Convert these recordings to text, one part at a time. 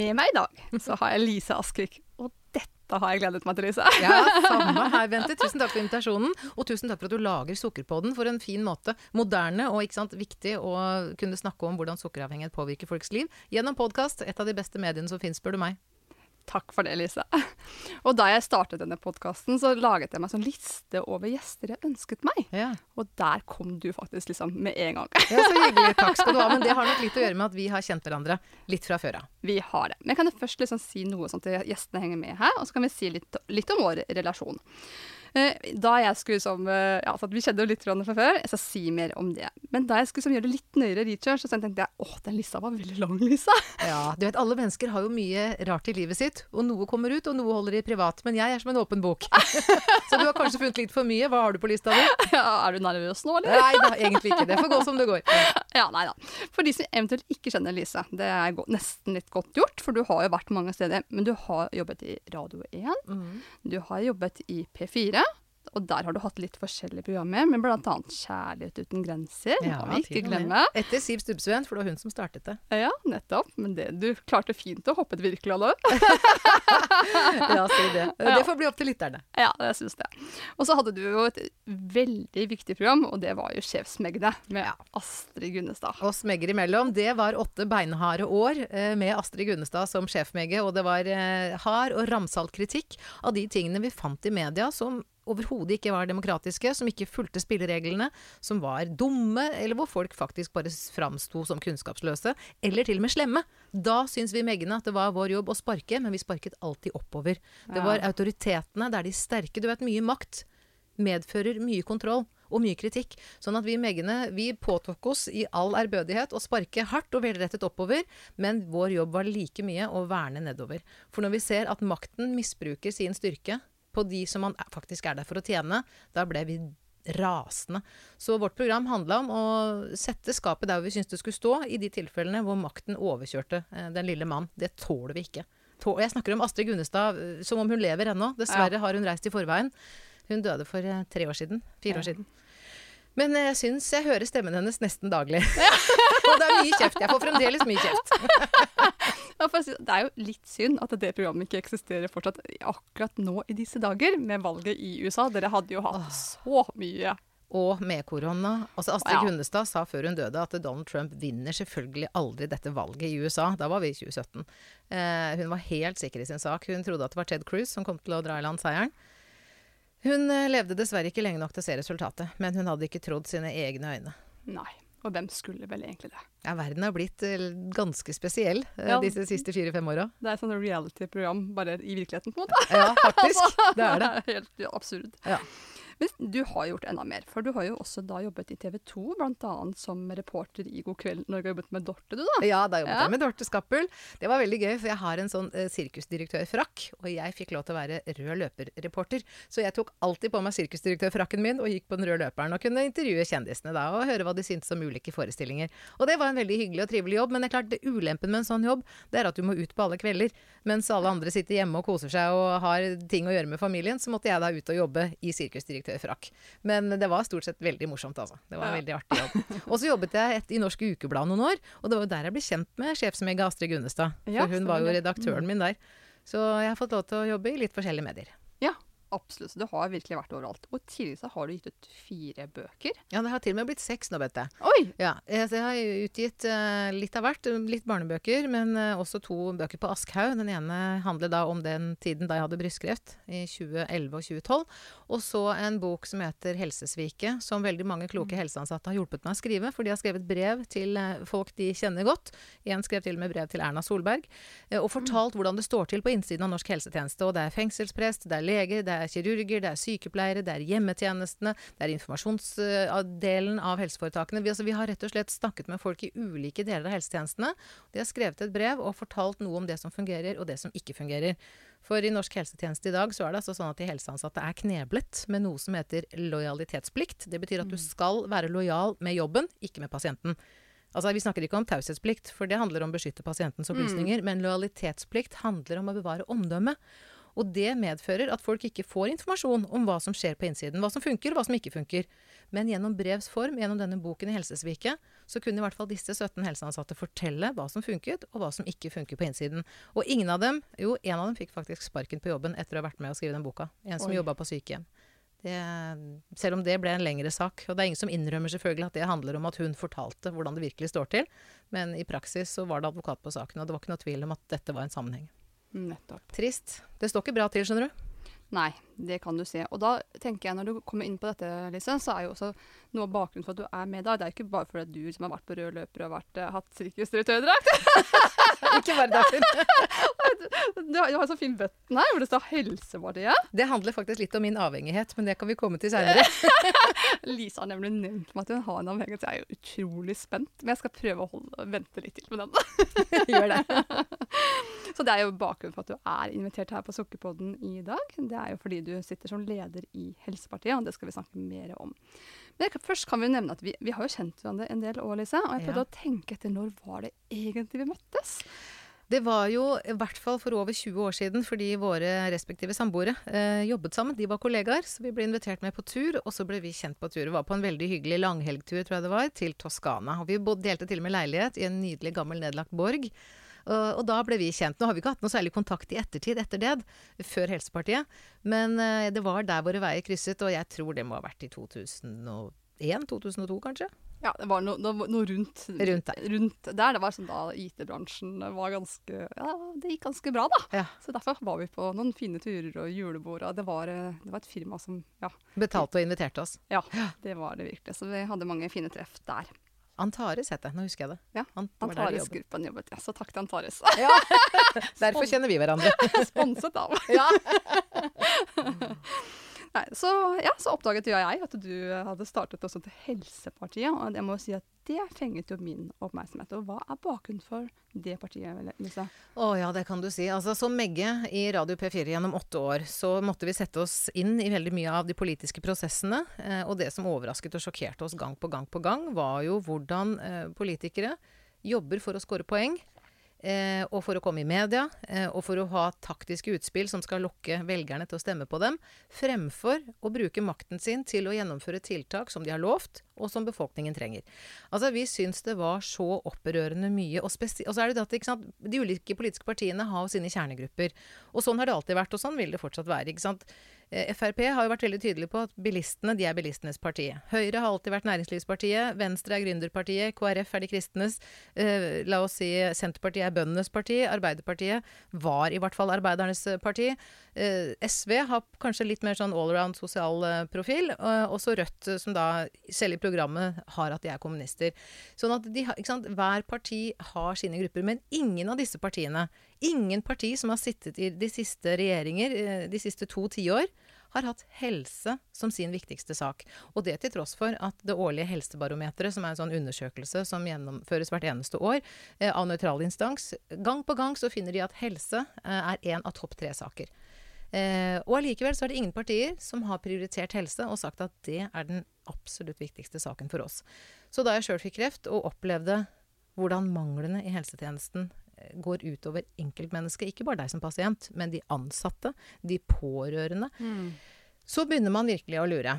Med meg i dag så har jeg Lise Askvik, og dette har jeg gledet meg til, Lise. Ja, samme her, Bente. Tusen takk for invitasjonen. Og tusen takk for at du lager Sukkerpodden for en fin måte. Moderne og ikke sant, viktig å kunne snakke om hvordan sukkeravhengighet påvirker folks liv. Gjennom podkast. Et av de beste mediene som fins, spør du meg. Takk for det, Lise. Og da jeg startet denne podkasten, så laget jeg meg sånn liste over gjester jeg ønsket meg. Ja. Og der kom du faktisk liksom med en gang. ja, Så hyggelig. Takk skal du ha. Men det har nok litt å gjøre med at vi har kjent hverandre litt fra før av. Vi har det. Men jeg kan jo først liksom si noe sånn til gjestene henger med her, og så kan vi si litt, litt om vår relasjon. Eh, Da jeg skulle som, eh, ja, for Vi kjenner jo litt fra før, jeg skal si mer om det. Men da jeg skulle som gjøre det litt nøyere research, så tenkte jeg åh, den lista var veldig lang, Lisa. Ja, du vet, Alle mennesker har jo mye rart i livet sitt, og noe kommer ut, og noe holder de privat. Men jeg er som en åpen bok. Så du har kanskje funnet litt for mye. Hva har du på lista di? Ja, er du nervøs nå, eller? Nei da, egentlig ikke. Det får gå som det går. Ja, nei da. For de som eventuelt ikke kjenner Lise, det er nesten litt godt gjort, for du har jo vært mange steder. Men du har jobbet i Radio 1, du har jobbet i P4. Og der har du hatt litt forskjellige programmer, men bl.a. Kjærlighet uten grenser. Ja, må vi ikke med. glemme. Etter Siv Stubbsveen, for det var hun som startet det. Ja, nettopp. Men det, du klarte fint å hoppe et virkelig alle. Ja, si det. Det får bli opp til lytterne. Ja, jeg syns det. Og så hadde du jo et veldig viktig program, og det var jo Sjefsmegde med Ja. Astrid Gunnestad. Og smegger imellom. Det var åtte beinharde år eh, med Astrid Gunnestad som sjefmegge, og det var eh, hard og ramsalt kritikk av de tingene vi fant i media som overhodet ikke var demokratiske, som ikke fulgte spillereglene, som var dumme, eller hvor folk faktisk bare framsto som kunnskapsløse, eller til og med slemme. Da syns vi meggene at det var vår jobb å sparke, men vi sparket alltid oppover. Det var autoritetene, det er de sterke. Du vet, mye makt medfører mye kontroll og mye kritikk. Sånn at vi meggene vi påtok oss i all ærbødighet å sparke hardt og velrettet oppover, men vår jobb var like mye å verne nedover. For når vi ser at makten misbruker sin styrke på de som man faktisk er der for å tjene, da ble vi rasende. Så vårt program handla om å sette skapet der vi syntes det skulle stå, i de tilfellene hvor makten overkjørte eh, den lille mann. Det tåler vi ikke. Jeg snakker om Astrid Gunnestad eh, som om hun lever ennå. Dessverre har hun reist i forveien. Hun døde for eh, tre år siden. Fire år siden. Men jeg syns jeg hører stemmen hennes nesten daglig. og det er mye kjeft. Jeg får fremdeles mye kjeft. Det er jo litt synd at det programmet ikke eksisterer fortsatt akkurat nå i disse dager, med valget i USA. Dere hadde jo hatt så mye. Og med korona. Altså Astrid Ja. Gunnestad sa før hun døde at Donald Trump vinner selvfølgelig aldri dette valget i USA. Da var vi i 2017. Eh, hun var helt sikker i sin sak. Hun trodde at det var Ted Cruz som kom til å dra i land seieren. Hun eh, levde dessverre ikke lenge nok til å se resultatet, men hun hadde ikke trodd sine egne øyne. Nei. Og hvem skulle vel egentlig det? Ja, verden har blitt eh, ganske spesiell eh, Ja. disse siste fire-fem åra. Det er et sånt reality-program bare i virkeligheten, på en måte. Ja, faktisk. Det er det. er helt absurd. Ja. Men du har gjort enda mer, for du har jo også da jobbet i TV 2, bl.a. som reporter i God kveld Norge har jobbet med Dorte, du da. Ja, da jobbet Ja. jeg med Dorte Skappel. Det var veldig gøy, for jeg har en sånn eh, sirkusdirektørfrakk, og jeg fikk lov til å være rød løper-reporter. Så jeg tok alltid på meg sirkusdirektørfrakken min og gikk på den røde løperen og kunne intervjue kjendisene da, og høre hva de syntes om ulike forestillinger. Og det var en veldig hyggelig og trivelig jobb, men det er klart, det ulempen med en sånn jobb, det er at du må ut på alle kvelder. Mens alle andre sitter hjemme og koser seg og har ting å gjøre med familien, så måtte jeg da ut og jobbe i sirkusdirektørfrakk. Men det var stort sett veldig morsomt, altså. Det var en veldig artig jobb. Og så jobbet jeg et, i Norsk Ukeblad noen år, og det var jo der jeg ble kjent med sjefsmega Astrid Gunnestad. For hun var jo redaktøren min der. Så jeg har fått lov til å jobbe i litt forskjellige medier. Ja, absolutt. Du har virkelig vært overalt. Og i tillegg så har du gitt ut fire bøker. Ja, det har til og med blitt seks nå, vet jeg. Oi! Ja, jeg jeg har utgitt eh, litt av hvert. Litt barnebøker, men eh, også to bøker på Aschhaug. Den ene handler da om den tiden da jeg hadde brystkreft, i 2011 og 2012. Og så en bok som heter 'Helsesviket', som veldig mange kloke helseansatte har hjulpet meg å skrive. For de har skrevet brev til eh, folk de kjenner godt. En skrev til og med brev til Erna Solberg. eh, Og fortalt hvordan det står til på innsiden av norsk helsetjeneste. Og det er fengselsprest, det er leger, det er kirurger, det er sykepleiere, det er hjemmetjenestene, det er informasjonsdelen av helseforetakene. Vi, altså, vi har rett og slett snakket med folk i ulike deler av helsetjenestene. De har skrevet et brev og fortalt noe om det som fungerer, og det som ikke fungerer. For i norsk helsetjeneste i dag så er det altså sånn at de helseansatte er kneblet med noe som heter lojalitetsplikt. Det betyr at du skal være lojal med jobben, ikke med pasienten. Altså, Vi snakker ikke om taushetsplikt, for det handler om å beskytte pasientens opplysninger. Mm. Men lojalitetsplikt handler om å bevare omdømmet. Og det medfører at folk ikke får informasjon om hva som skjer på innsiden. Hva som funker, og hva som ikke funker. Men gjennom brevs form, gjennom denne boken i Helsesviket, så kunne i hvert fall disse 17 helseansatte fortelle hva som funket, og hva som ikke funker på innsiden. Og ingen av dem, jo, en av dem fikk faktisk sparken på jobben etter å ha vært med å skrive den boka. En som jobba på sykehjem. Det, selv om det ble en lengre sak. Og det er ingen som innrømmer selvfølgelig at det handler om at hun fortalte hvordan det virkelig står til. Men i praksis så var det advokat på saken, og det var ikke noe tvil om at dette var en sammenheng. Nettopp. Trist. Det står ikke bra til, skjønner du. Nei, det kan du se. Og da tenker jeg, når du kommer inn på dette, Lise, så er jo også noe av bakgrunnen for at du er med der, det er jo ikke bare fordi du som har vært på rød løper og vært, uh, hatt sirkusdirektørdrakt. ikke bare derfor. du, har, du har så fin button her hvor det står Helsepartiet. Det handler faktisk litt om min avhengighet, men det kan vi komme til seinere. Lise har nemlig nevnt meg at hun har en avhengighet, så jeg er jo utrolig spent. Men jeg skal prøve å holde, vente litt til med den. Gjør det. så det er jo bakgrunnen for at du er invitert her på Sukkerpodden i dag. Det er jo fordi du sitter som leder i Helsepartiet, og det skal vi snakke mer om. Men først kan vi nevne at vi, vi har jo kjent hverandre en del år, Lise. Og jeg prøvde ja. å tenke etter når var det egentlig vi møttes? Det var jo i hvert fall for over 20 år siden, fordi våre respektive samboere eh, jobbet sammen. De var kollegaer, så vi ble invitert med på tur, og så ble vi kjent på tur. Vi var på en veldig hyggelig langhelgtur, tror jeg det var, til Toskana. Og vi delte til og med leilighet i en nydelig, gammel, nedlagt borg. Og, og, da ble vi kjent. Nå har vi ikke hatt noe særlig kontakt i ettertid etter det, før Helsepartiet. Men uh, det var der våre veier krysset, og jeg tror det må ha vært i 2001-2002, kanskje. Ja, det var noe, noe, noe rundt, rundt, der. rundt, der. Det var sånn da IT-bransjen var ganske Ja, det gikk ganske bra, da. Ja. Så derfor var vi på noen fine turer og julebord. Og det var, eh, det var et firma som ja. Betalte og inviterte oss. Ja, det var det virkelig. Så vi hadde mange fine treff der. Antares het det. Nå husker jeg det. Ja, Antares-gruppen jobbet. Ja, så takk til Antares. Ja. Derfor kjenner vi hverandre. Sponset av. ja. Nei, så, ja, så oppdaget jo jeg at du hadde startet også til Helsepartiet. Og jeg må si at det fenget jo min oppmerksomhet. Og hva er bakgrunnen for det partiet, Lise? Å ja, det kan du si. Altså Som Megge i Radio P4 gjennom åtte år, så måtte vi sette oss inn i veldig mye av de politiske prosessene. Eh, og det som overrasket og sjokkerte oss gang på gang på gang, var jo hvordan eh, politikere jobber for å score poeng. Eh, og for å komme i media, eh, og for å ha taktiske utspill som skal lokke velgerne til å stemme på dem, fremfor å bruke makten sin til å gjennomføre tiltak som de har lovt, og som befolkningen trenger. Altså, Vi syns det var så opprørende mye. Og, og så er det at de ulike politiske partiene har sine kjernegrupper. Og sånn har det alltid vært, og sånn vil det fortsatt være. ikke sant? Eh, Frp har jo vært veldig tydelig på at bilistene de er bilistenes parti. Høyre har alltid vært næringslivspartiet. Venstre er gründerpartiet. KrF er de kristnes. Eh, la oss si Senterpartiet er bøndenes parti. Arbeiderpartiet var i hvert fall arbeidernes parti. Eh, SV har kanskje litt mer sånn allround sosial profil. og også Rødt, som da selv i programmet har at de er kommunister. Sånn at de, Hver parti har sine grupper. Men ingen av disse partiene Ingen parti som har sittet i de siste regjeringer eh, de siste to tiår, har hatt helse som sin viktigste sak. Og det til tross for at det årlige Helsebarometeret, som er en sånn undersøkelse som gjennomføres hvert eneste år eh, av nøytral instans, gang på gang så finner de at helse eh, er en av topp tre saker. Eh, og allikevel så er det ingen partier som har prioritert helse og sagt at det er den absolutt viktigste saken for oss. Så da jeg sjøl fikk kreft og opplevde hvordan manglene i helsetjenesten går utover enkeltmennesket. Ikke bare deg som pasient, men de ansatte, de pårørende. Mm. Så begynner man virkelig å lure.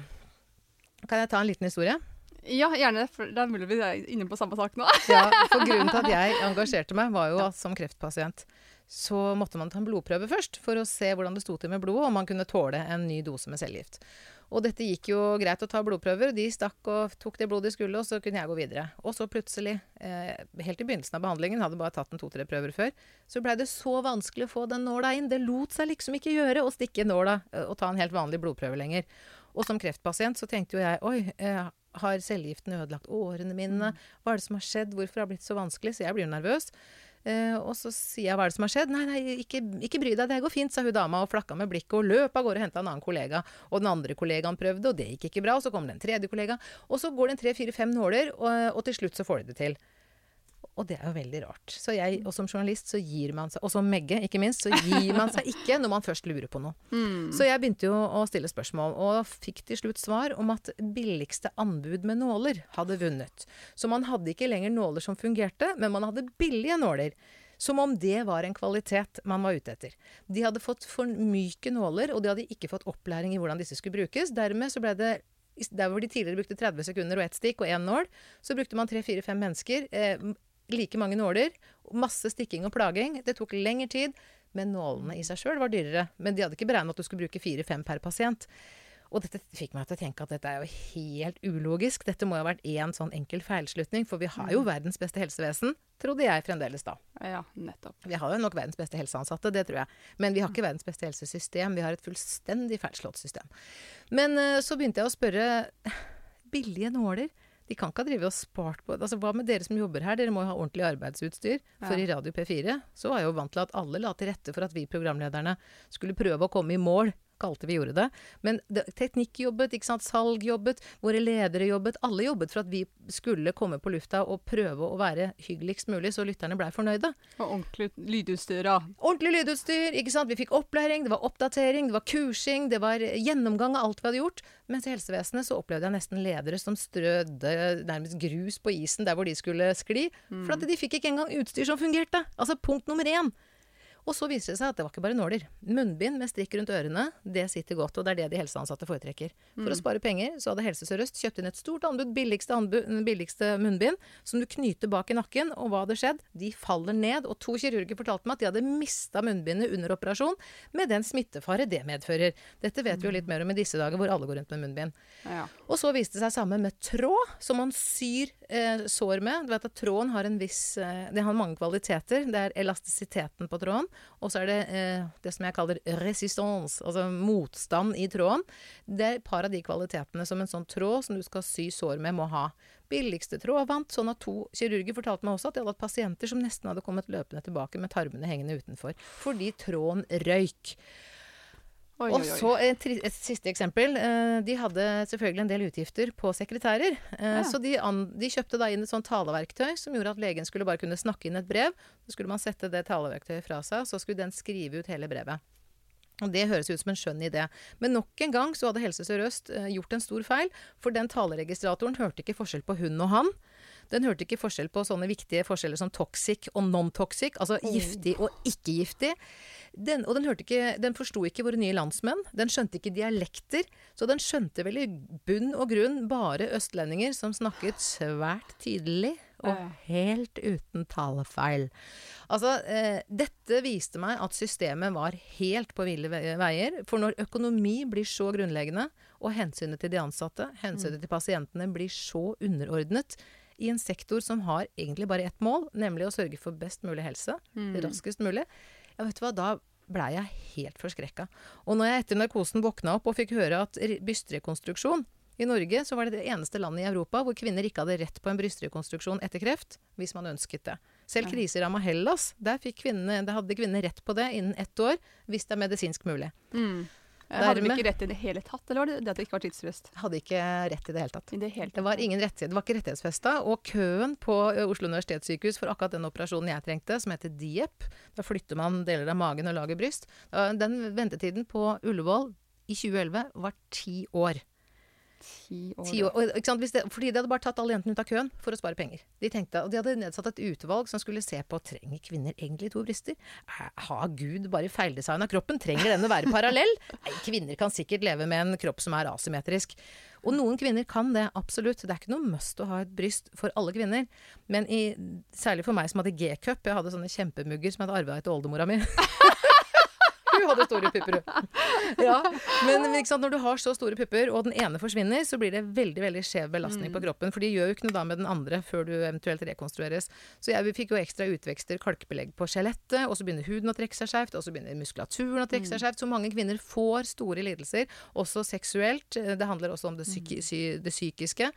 Kan jeg ta en liten historie? Ja, gjerne. For det er mulig vi er inne på samme sak nå. ja, for Grunnen til at jeg engasjerte meg, var jo at som kreftpasient så måtte man ta en blodprøve først for å se hvordan det sto til med blodet, om man kunne tåle en ny dose med cellegift. Og dette gikk jo greit å ta blodprøver. De stakk og tok det blodet de skulle, og så kunne jeg gå videre. Og så plutselig, eh, helt i begynnelsen av behandlingen, hadde bare tatt en to-tre prøver før, så blei det så vanskelig å få den nåla inn. Det lot seg liksom ikke gjøre å stikke nåla eh, og ta en helt vanlig blodprøve lenger. Og som kreftpasient så tenkte jo jeg oi, eh, har cellegiften ødelagt årene mine? Hva er det som har skjedd? Hvorfor har det blitt så vanskelig? Så jeg blir jo nervøs. Eh, og så sier jeg hva er det som har skjedd? Nei, nei, ikke, ikke bry deg, det går fint, sa hun dama og flakka med blikket og løp av gårde og henta en annen kollega. Og den andre kollegaen prøvde, og det gikk ikke bra. Og så kom det en tredje kollega. Og så går det en tre, fire, fem nåler, og, og til slutt så får de det til. Og det er jo veldig rart. Så jeg, og som journalist så gir man seg, og som Megge ikke minst, så gir man seg ikke når man først lurer på noe. Så jeg begynte jo å stille spørsmål, og fikk til slutt svar om at billigste anbud med nåler hadde vunnet. Så man hadde ikke lenger nåler som fungerte, men man hadde billige nåler. Som om det var en kvalitet man var ute etter. De hadde fått for myke nåler, og de hadde ikke fått opplæring i hvordan disse skulle brukes. Dermed så ble det der hvor de tidligere brukte 30 sekunder og ett stikk og én nål, så brukte man tre-fire-fem mennesker. Eh, like mange nåler. Masse stikking og plaging. Det tok lengre tid. Men nålene i seg sjøl var dyrere. Men de hadde ikke beregnet at du skulle bruke fire-fem per pasient. Og dette fikk meg til å tenke at dette er jo helt ulogisk. Dette må jo ha vært én sånn enkel feilslutning, for vi har jo verdens beste helsevesen, trodde jeg fremdeles da. Ja, nettopp. Vi har jo nok verdens beste helseansatte, det tror jeg. Men vi har ikke verdens beste helsesystem. Vi har et fullstendig feilslått system. Men uh, så begynte jeg å spørre billige nåler. De kan ikke ha drevet og spart på altså Hva med dere som jobber her? Dere må jo ha ordentlig arbeidsutstyr. For i Radio P4 så var jeg jo vant til at alle la til rette for at vi programlederne skulle prøve å komme i mål. Kalte vi gjorde det. Men det, teknikk jobbet, ikke sant? salg jobbet, våre ledere jobbet. Alle jobbet for at vi skulle komme på lufta og prøve å være hyggeligst mulig, så lytterne blei fornøyde. Og ordentlig lydutstyr, da. Ordentlig lydutstyr, ikke sant. Vi fikk opplæring, det var oppdatering, det var kursing, det var gjennomgang av alt vi hadde gjort. Mens i helsevesenet så opplevde jeg nesten ledere som strødde nærmest grus på isen der hvor de skulle skli. For at de fikk ikke engang utstyr som fungerte. Altså punkt nummer én. Og så viser det seg at det var ikke bare nåler. Munnbind med strikk rundt ørene, det sitter godt, og det er det de helseansatte foretrekker. For å spare penger så hadde Helse Sør-Øst kjøpt inn et stort anbud, billigste, anbud, billigste munnbind, som du knyter bak i nakken, og hva hadde skjedd? De faller ned, og to kirurger fortalte meg at de hadde mista munnbindet under operasjon, med den smittefare det medfører. Dette vet vi jo litt mer om i disse dager, hvor alle går rundt med munnbind. Ja. Og så viste det seg samme med tråd, som man syr eh, sår med. Du vet at Tråden har en viss eh, Det har mange kvaliteter. Det er elastisiteten på tråden. Og så er det eh, det som jeg kaller resistance, altså motstand i tråden. Det er et par av de kvalitetene som en sånn tråd som du skal sy sår med, må ha. Billigste tråd sånn at to kirurger fortalte meg også at de hadde hatt pasienter som nesten hadde kommet løpende tilbake med tarmene hengende utenfor. Fordi tråden røyk. Oi, Og så et, et siste eksempel. Eh, de hadde selvfølgelig en del utgifter på sekretærer. Eh, Ja. Så de, an, de kjøpte da inn et sånt taleverktøy som gjorde at legen skulle bare kunne snakke inn et brev. Så skulle man sette det taleverktøyet fra seg, så skulle den skrive ut hele brevet. Og Det høres ut som en skjønn idé. Men nok en gang så hadde Helse Sør-Øst eh, gjort en stor feil. For den taleregistratoren hørte ikke forskjell på hun og han. Den hørte ikke forskjell på sånne viktige forskjeller som toxic og non-toxic, altså giftig og ikke-giftig. Den, og den, ikke, den forsto ikke våre nye landsmenn. Den skjønte ikke dialekter. Så den skjønte vel i bunn og grunn bare østlendinger som snakket svært tydelig og helt uten talefeil. Altså, eh, dette viste meg at systemet var helt på ville veier. For når økonomi blir så grunnleggende, og hensynet til de ansatte, hensynet til pasientene blir så underordnet, i en sektor som har egentlig bare ett mål, nemlig å sørge for best mulig helse, raskest mulig, ja, vet du hva, da blei jeg helt forskrekka. Og når jeg etter narkosen våkna opp og fikk høre at brystrekonstruksjon i Norge så var det det eneste landet i Europa hvor kvinner ikke hadde rett på en brystrekonstruksjon etter kreft, hvis man ønsket det. Selv kriseramma Hellas, der, kvinnene, der hadde kvinnene rett på det innen ett år, hvis det er medisinsk mulig. Mm. Hadde de ikke rett i det hele tatt, eller var det det at det ikke var tidsfrist? Hadde ikke rett i det hele tatt. Det hele Det var ingen rettighet, det var ikke rettighetsfesta. Og køen på Oslo universitetssykehus for akkurat den operasjonen jeg trengte, som heter DIEP, da flytter man deler av magen og lager bryst, den ventetiden på Ullevål i 2011 var ti år. Ti år. Ti år. Og, det, fordi de hadde bare tatt alle jentene ut av køen for å spare penger. De tenkte, og de hadde nedsatt et utvalg som skulle se på trenger kvinner egentlig to bryster. Eh, Har Gud bare feildesigna kroppen? Trenger den å være parallell? Nei, kvinner kan sikkert leve med en kropp som er asymmetrisk. Og noen kvinner kan det, absolutt. Det er ikke noe must å ha et bryst for alle kvinner. Men i, særlig for meg som hadde G-cup, jeg hadde sånne kjempemugger som jeg hadde arva etter oldemora mi. Hun hadde store pupper, hun. Ja, men, når du har så store pupper, og den ene forsvinner, så blir det veldig veldig skjev belastning på kroppen. For de gjør jo ikke noe da med den andre før du eventuelt rekonstrueres. Så jeg fikk jo ekstra utvekster, kalkbelegg på skjelettet, og så begynner huden å trekke seg skjevt, og så begynner muskulaturen å trekke seg skjevt. Så mange kvinner får store lidelser, også seksuelt. Det handler også om det, psyki sy det psykiske.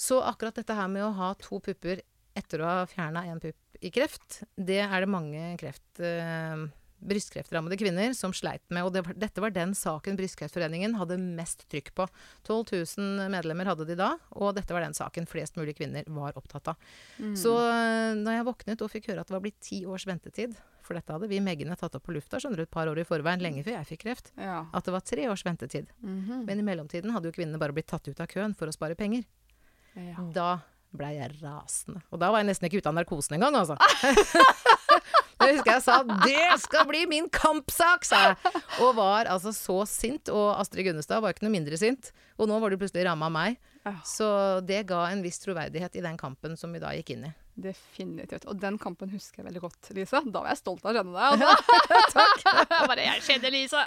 Så akkurat dette her med å ha to pupper etter å ha fjerna en pupp i kreft, det er det mange kreft... Eh, brystkreftrammede kvinner som sleit med. Og det dette var den saken Brystkreftforeningen hadde mest trykk på. 12 000 medlemmer hadde de da, og dette var den saken flest mulig kvinner var opptatt av. Mm. Så da når jeg våknet og fikk høre at det var blitt ti års ventetid for dette hadde vi Meggene tatt opp på lufta skjønner du, et par år i forveien, lenge før jeg fikk kreft. Ja. At det var tre års ventetid. Mm -hmm. Men i mellomtiden hadde jo kvinnene bare blitt tatt ut av køen for å spare penger. Ja. Da blei jeg rasende. Og da var jeg nesten ikke ute av narkosen engang, altså. Jeg husker jeg sa 'det skal bli min kampsak', sa jeg. Og var altså så sint. Og Astrid Gunnestad var ikke noe mindre sint. Og nå var det plutselig ramma meg. Så det ga en viss troverdighet i den kampen som vi da gikk inn i. Definitivt. Og den kampen husker jeg veldig godt, Lise. Da var jeg stolt av å kjenne deg. Altså. Takk. bare, jeg kjenner Lise.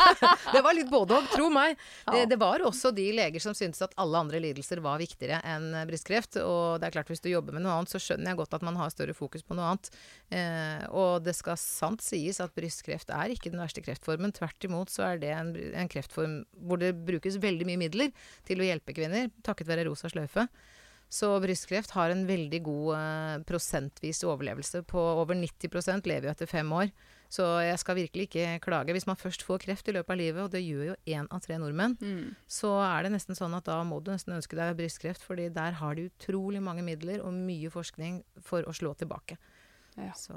det var litt både og, tro meg. Ja. Det, det, var også de leger som syntes at alle andre lidelser var viktigere enn brystkreft. Og det er klart, hvis du jobber med noe annet, så skjønner jeg godt at man har større fokus på noe annet. Eh, og det skal sant sies at brystkreft er ikke den verste kreftformen. Tvert imot så er det en, en kreftform hvor det brukes veldig mye midler til å hjelpe kvinner, takket være rosa sløyfe. Så brystkreft har en veldig god eh, prosentvis overlevelse. På over 90% lever jo etter fem år. Så jeg skal virkelig ikke klage. Hvis man først får kreft i løpet av livet, og det gjør jo én av tre nordmenn, mm. så er det nesten sånn at da må du nesten ønske deg brystkreft, fordi der har de utrolig mange midler og mye forskning for å slå tilbake. Ja. Så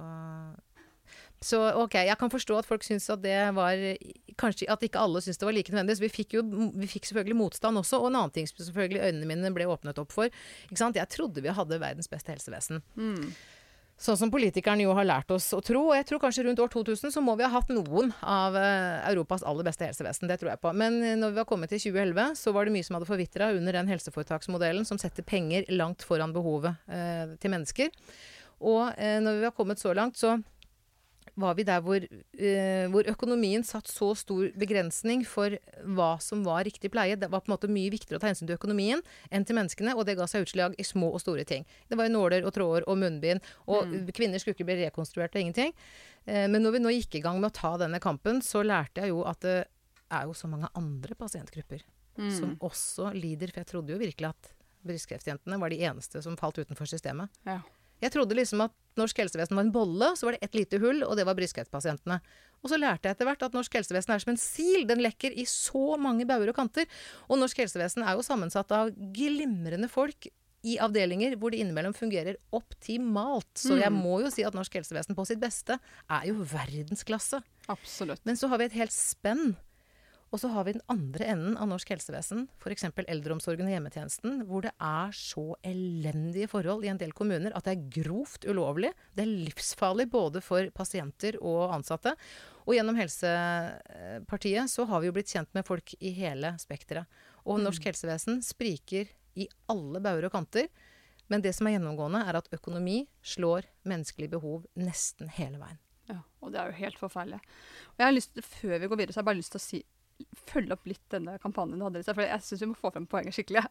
så ok, jeg kan forstå at folk syns at det var Kanskje at ikke alle syntes det var like nødvendig. Så vi fikk jo vi fikk selvfølgelig motstand også. Og en annen ting som selvfølgelig øynene mine ble åpnet opp for. Ikke sant? Jeg trodde vi hadde verdens beste helsevesen. Mm. Sånn som politikerne jo har lært oss å tro. Og jeg tror kanskje rundt år 2000 så må vi ha hatt noen av uh, Europas aller beste helsevesen. Det tror jeg på. Men uh, når vi var kommet til 2011, så var det mye som hadde forvitra under den helseforetaksmodellen som setter penger langt foran behovet eh, til mennesker. Og når vi har kommet så langt, så var vi der hvor, uh, hvor, økonomien satt så stor begrensning for hva som var riktig pleie. Det var på en måte mye viktigere å ta hensyn til økonomien enn til menneskene, og det ga seg utslag i små og store ting. Det var jo nåler og tråder og munnbind, og mm. kvinner skulle ikke bli rekonstruert og ingenting. Uh, men når vi nå gikk i gang med å ta denne kampen, så lærte jeg jo at det er jo så mange andre pasientgrupper mm. som også lider. For jeg trodde jo virkelig at brystkreftjentene var de eneste som falt utenfor systemet. Ja. Jeg trodde liksom at norsk helsevesen var en bolle, så var det ett lite hull, og det var brystkreftpasientene. Og så lærte jeg etter hvert at norsk helsevesen er som en sil. Den lekker i så mange bauger og kanter. Og norsk helsevesen er jo sammensatt av glimrende folk i avdelinger hvor det innimellom fungerer optimalt. Så jeg mm. må jo si at norsk helsevesen på sitt beste er jo verdensklasse. Absolutt. Men så har vi et helt spenn og så har vi den andre enden av norsk helsevesen, f.eks. eldreomsorgen og hjemmetjenesten, hvor det er så elendige forhold i en del kommuner at det er grovt ulovlig. Det er livsfarlig både for pasienter og ansatte. Og gjennom Helsepartiet så har vi jo blitt kjent med folk i hele spekteret. Og mm. norsk helsevesen spriker i alle bauger og kanter. Men det som er gjennomgående, er at økonomi slår menneskelige behov nesten hele veien. Ja, og det er jo helt forferdelig. Og jeg har lyst, Før vi går videre, så har jeg bare lyst til å si følge opp litt denne kampanjen du hadde. For jeg syns vi må få frem poenget skikkelig.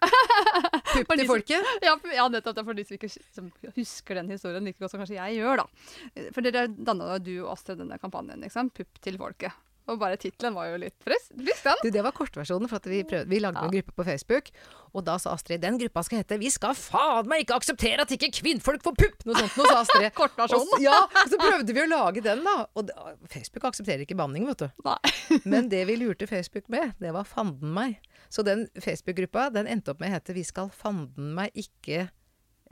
Pupp til folket? Ja, ja, nettopp. Det er for de som ikke som husker den historien like godt som kanskje jeg gjør, da. For dere danna du og Astrid denne kampanjen, liksom. Pupp til folket. Og bare tittelen var jo litt den. Du, det var kortversjonen, for vi, prøvde, vi lagde ja. en gruppe på Facebook. Og da sa Astrid den gruppa skal hete 'Vi skal faen meg ikke akseptere at ikke kvinnfolk får pupp'! Noe sånt noe, sa Astrid. Kortversjonen. Ja, og så prøvde vi å lage den, da. Og Facebook aksepterer ikke banning, vet du. Men det vi lurte Facebook med, det var fanden meg. Så den Facebook-gruppa den endte opp med å hete 'Vi skal fanden meg ikke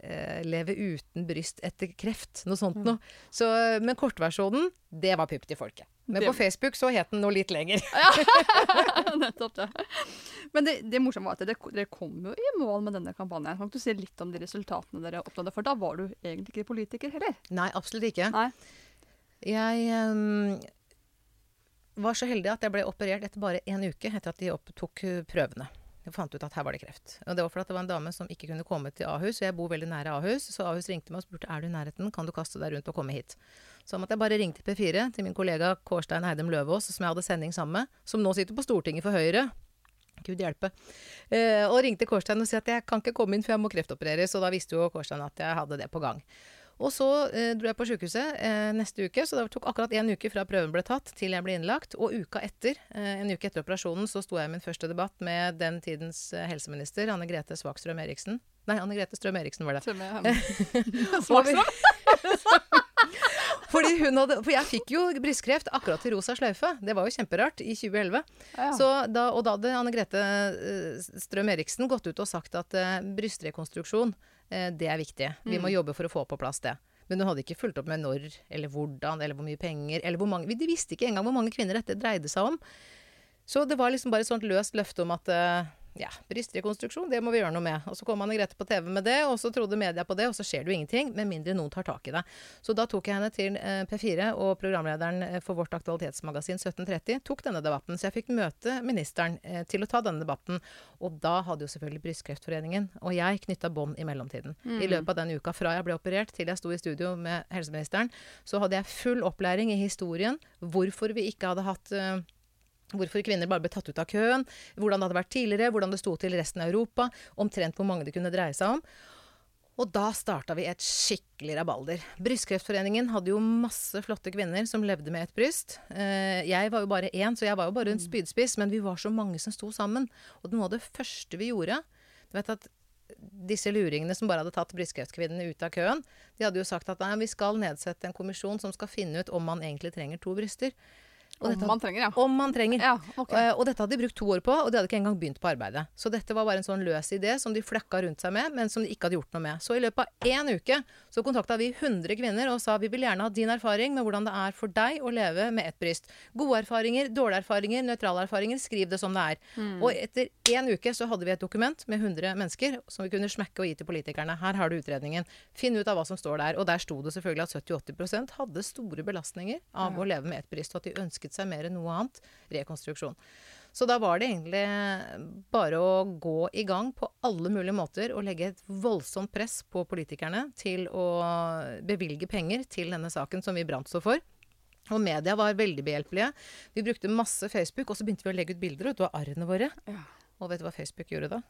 eh, leve uten bryst etter kreft. Noe sånt mm. noe. Så, men kortversjonen, det var pupp til folket. Men på Facebook så het den noe litt lenger. ja, nettopp det. Men det, det morsomme var at dere, dere kom jo i mål med denne kampanjen. Kan du si litt om de resultatene dere oppnådde? For da var du egentlig ikke politiker heller? Nei, absolutt ikke. Nei. Jeg um, var så heldig at jeg ble operert etter bare én uke etter at de opptok prøvene. Jeg fant ut at her var det kreft. Og det var fordi det var en dame som ikke kunne komme til Ahus. Og jeg bor veldig nære Ahus, så Ahus ringte meg og spurte er du i nærheten, kan du kaste deg rundt og komme hit. Så måtte jeg bare ringe til P4, til min kollega Kårstein Eidem Løvaas, som jeg hadde sending sammen med, som nå sitter på Stortinget for Høyre. Gud hjelpe. Eh, og ringte Kårstein og sa at jeg kan ikke komme inn for jeg må kreftopereres. Og da visste jo Kårstein at jeg hadde det på gang. Og så eh, dro jeg på sykehuset eh, neste uke, så det tok akkurat én uke fra prøven ble tatt til jeg ble innlagt. Og uka etter, eh, en uke etter operasjonen, så sto jeg i min første debatt med den tidens eh, helseminister, Anne Grete Svakstrøm Eriksen. Nei, Anne Grete Strøm Eriksen var det. Smaksråd. Fordi hun hadde, for jeg fikk jo brystkreft akkurat til rosa sløyfe. Det var jo kjemperart i 2011. Ja. Så da, og da hadde Anne Grete eh, Strøm Eriksen gått ut og sagt at eh, brystrekonstruksjon, det er viktig. Vi må jobbe for å få på plass det. Men hun hadde ikke fulgt opp med når, eller hvordan, eller hvor mye penger, eller hvor mange De visste ikke engang hvor mange kvinner dette dreide seg om. Så det var liksom bare et sånt løst løfte om at eh, ja, brystrekonstruksjon, det må vi gjøre noe med. Og så kom Anne Grete på TV med det, og så trodde media på det, og så skjer det jo ingenting, med mindre noen tar tak i det. Så da tok jeg henne til eh, P4, og programlederen eh, for vårt aktualitetsmagasin 1730 tok denne debatten. Så jeg fikk møte ministeren eh, til å ta denne debatten. Og da hadde jo selvfølgelig Brystkreftforeningen og jeg knytta bånd i mellomtiden. I løpet av den uka fra jeg ble operert til jeg sto i studio med helseministeren, så hadde jeg full opplæring i historien, hvorfor vi ikke hadde hatt Hvorfor kvinner bare ble tatt ut av køen, hvordan det hadde vært tidligere, hvordan det sto til resten av Europa, omtrent hvor mange det kunne dreie seg om. Og da starta vi et skikkelig rabalder. Brystkreftforeningen hadde jo masse flotte kvinner som levde med et bryst. Eh, jeg var jo bare én, så jeg var jo bare en spydspiss, men vi var så mange som sto sammen. Og noe av det første vi gjorde Du vet at disse luringene som bare hadde tatt brystkreftkvinnene ut av køen, de hadde jo sagt at nei, vi skal nedsette en kommisjon som skal finne ut om man egentlig trenger to bryster. Og Om man trenger, ja. om man trenger. Ja, okay. Eh, og dette hadde de brukt to år på, og de hadde ikke engang begynt på arbeidet. Så dette var bare en sånn løs idé som de flakka rundt seg med, men som de ikke hadde gjort noe med. Så i løpet av én uke så kontakta vi 100 kvinner og sa vi vil gjerne ha din erfaring med hvordan det er for deg å leve med ett bryst. Gode erfaringer, dårlige erfaringer, nøytrale erfaringer. Skriv det som det er. Mm. Og etter én uke så hadde vi et dokument med 100 mennesker som vi kunne smekke og gi til politikerne. Her har du utredningen. Finn ut av hva som står der. Og der sto det selvfølgelig at 70-80 hadde store belastninger av å leve med ett bryst, og at de ønsket seg mer enn noe annet rekonstruksjon. Så da var det egentlig bare å gå i gang på alle mulige måter og legge et voldsomt press på politikerne til å bevilge penger til denne saken som vi brant så for. Og media var veldig behjelpelige. Vi brukte masse Facebook, og så begynte vi å legge ut bilder ut av arrene våre. Ja. Og vet du hva Facebook gjorde da?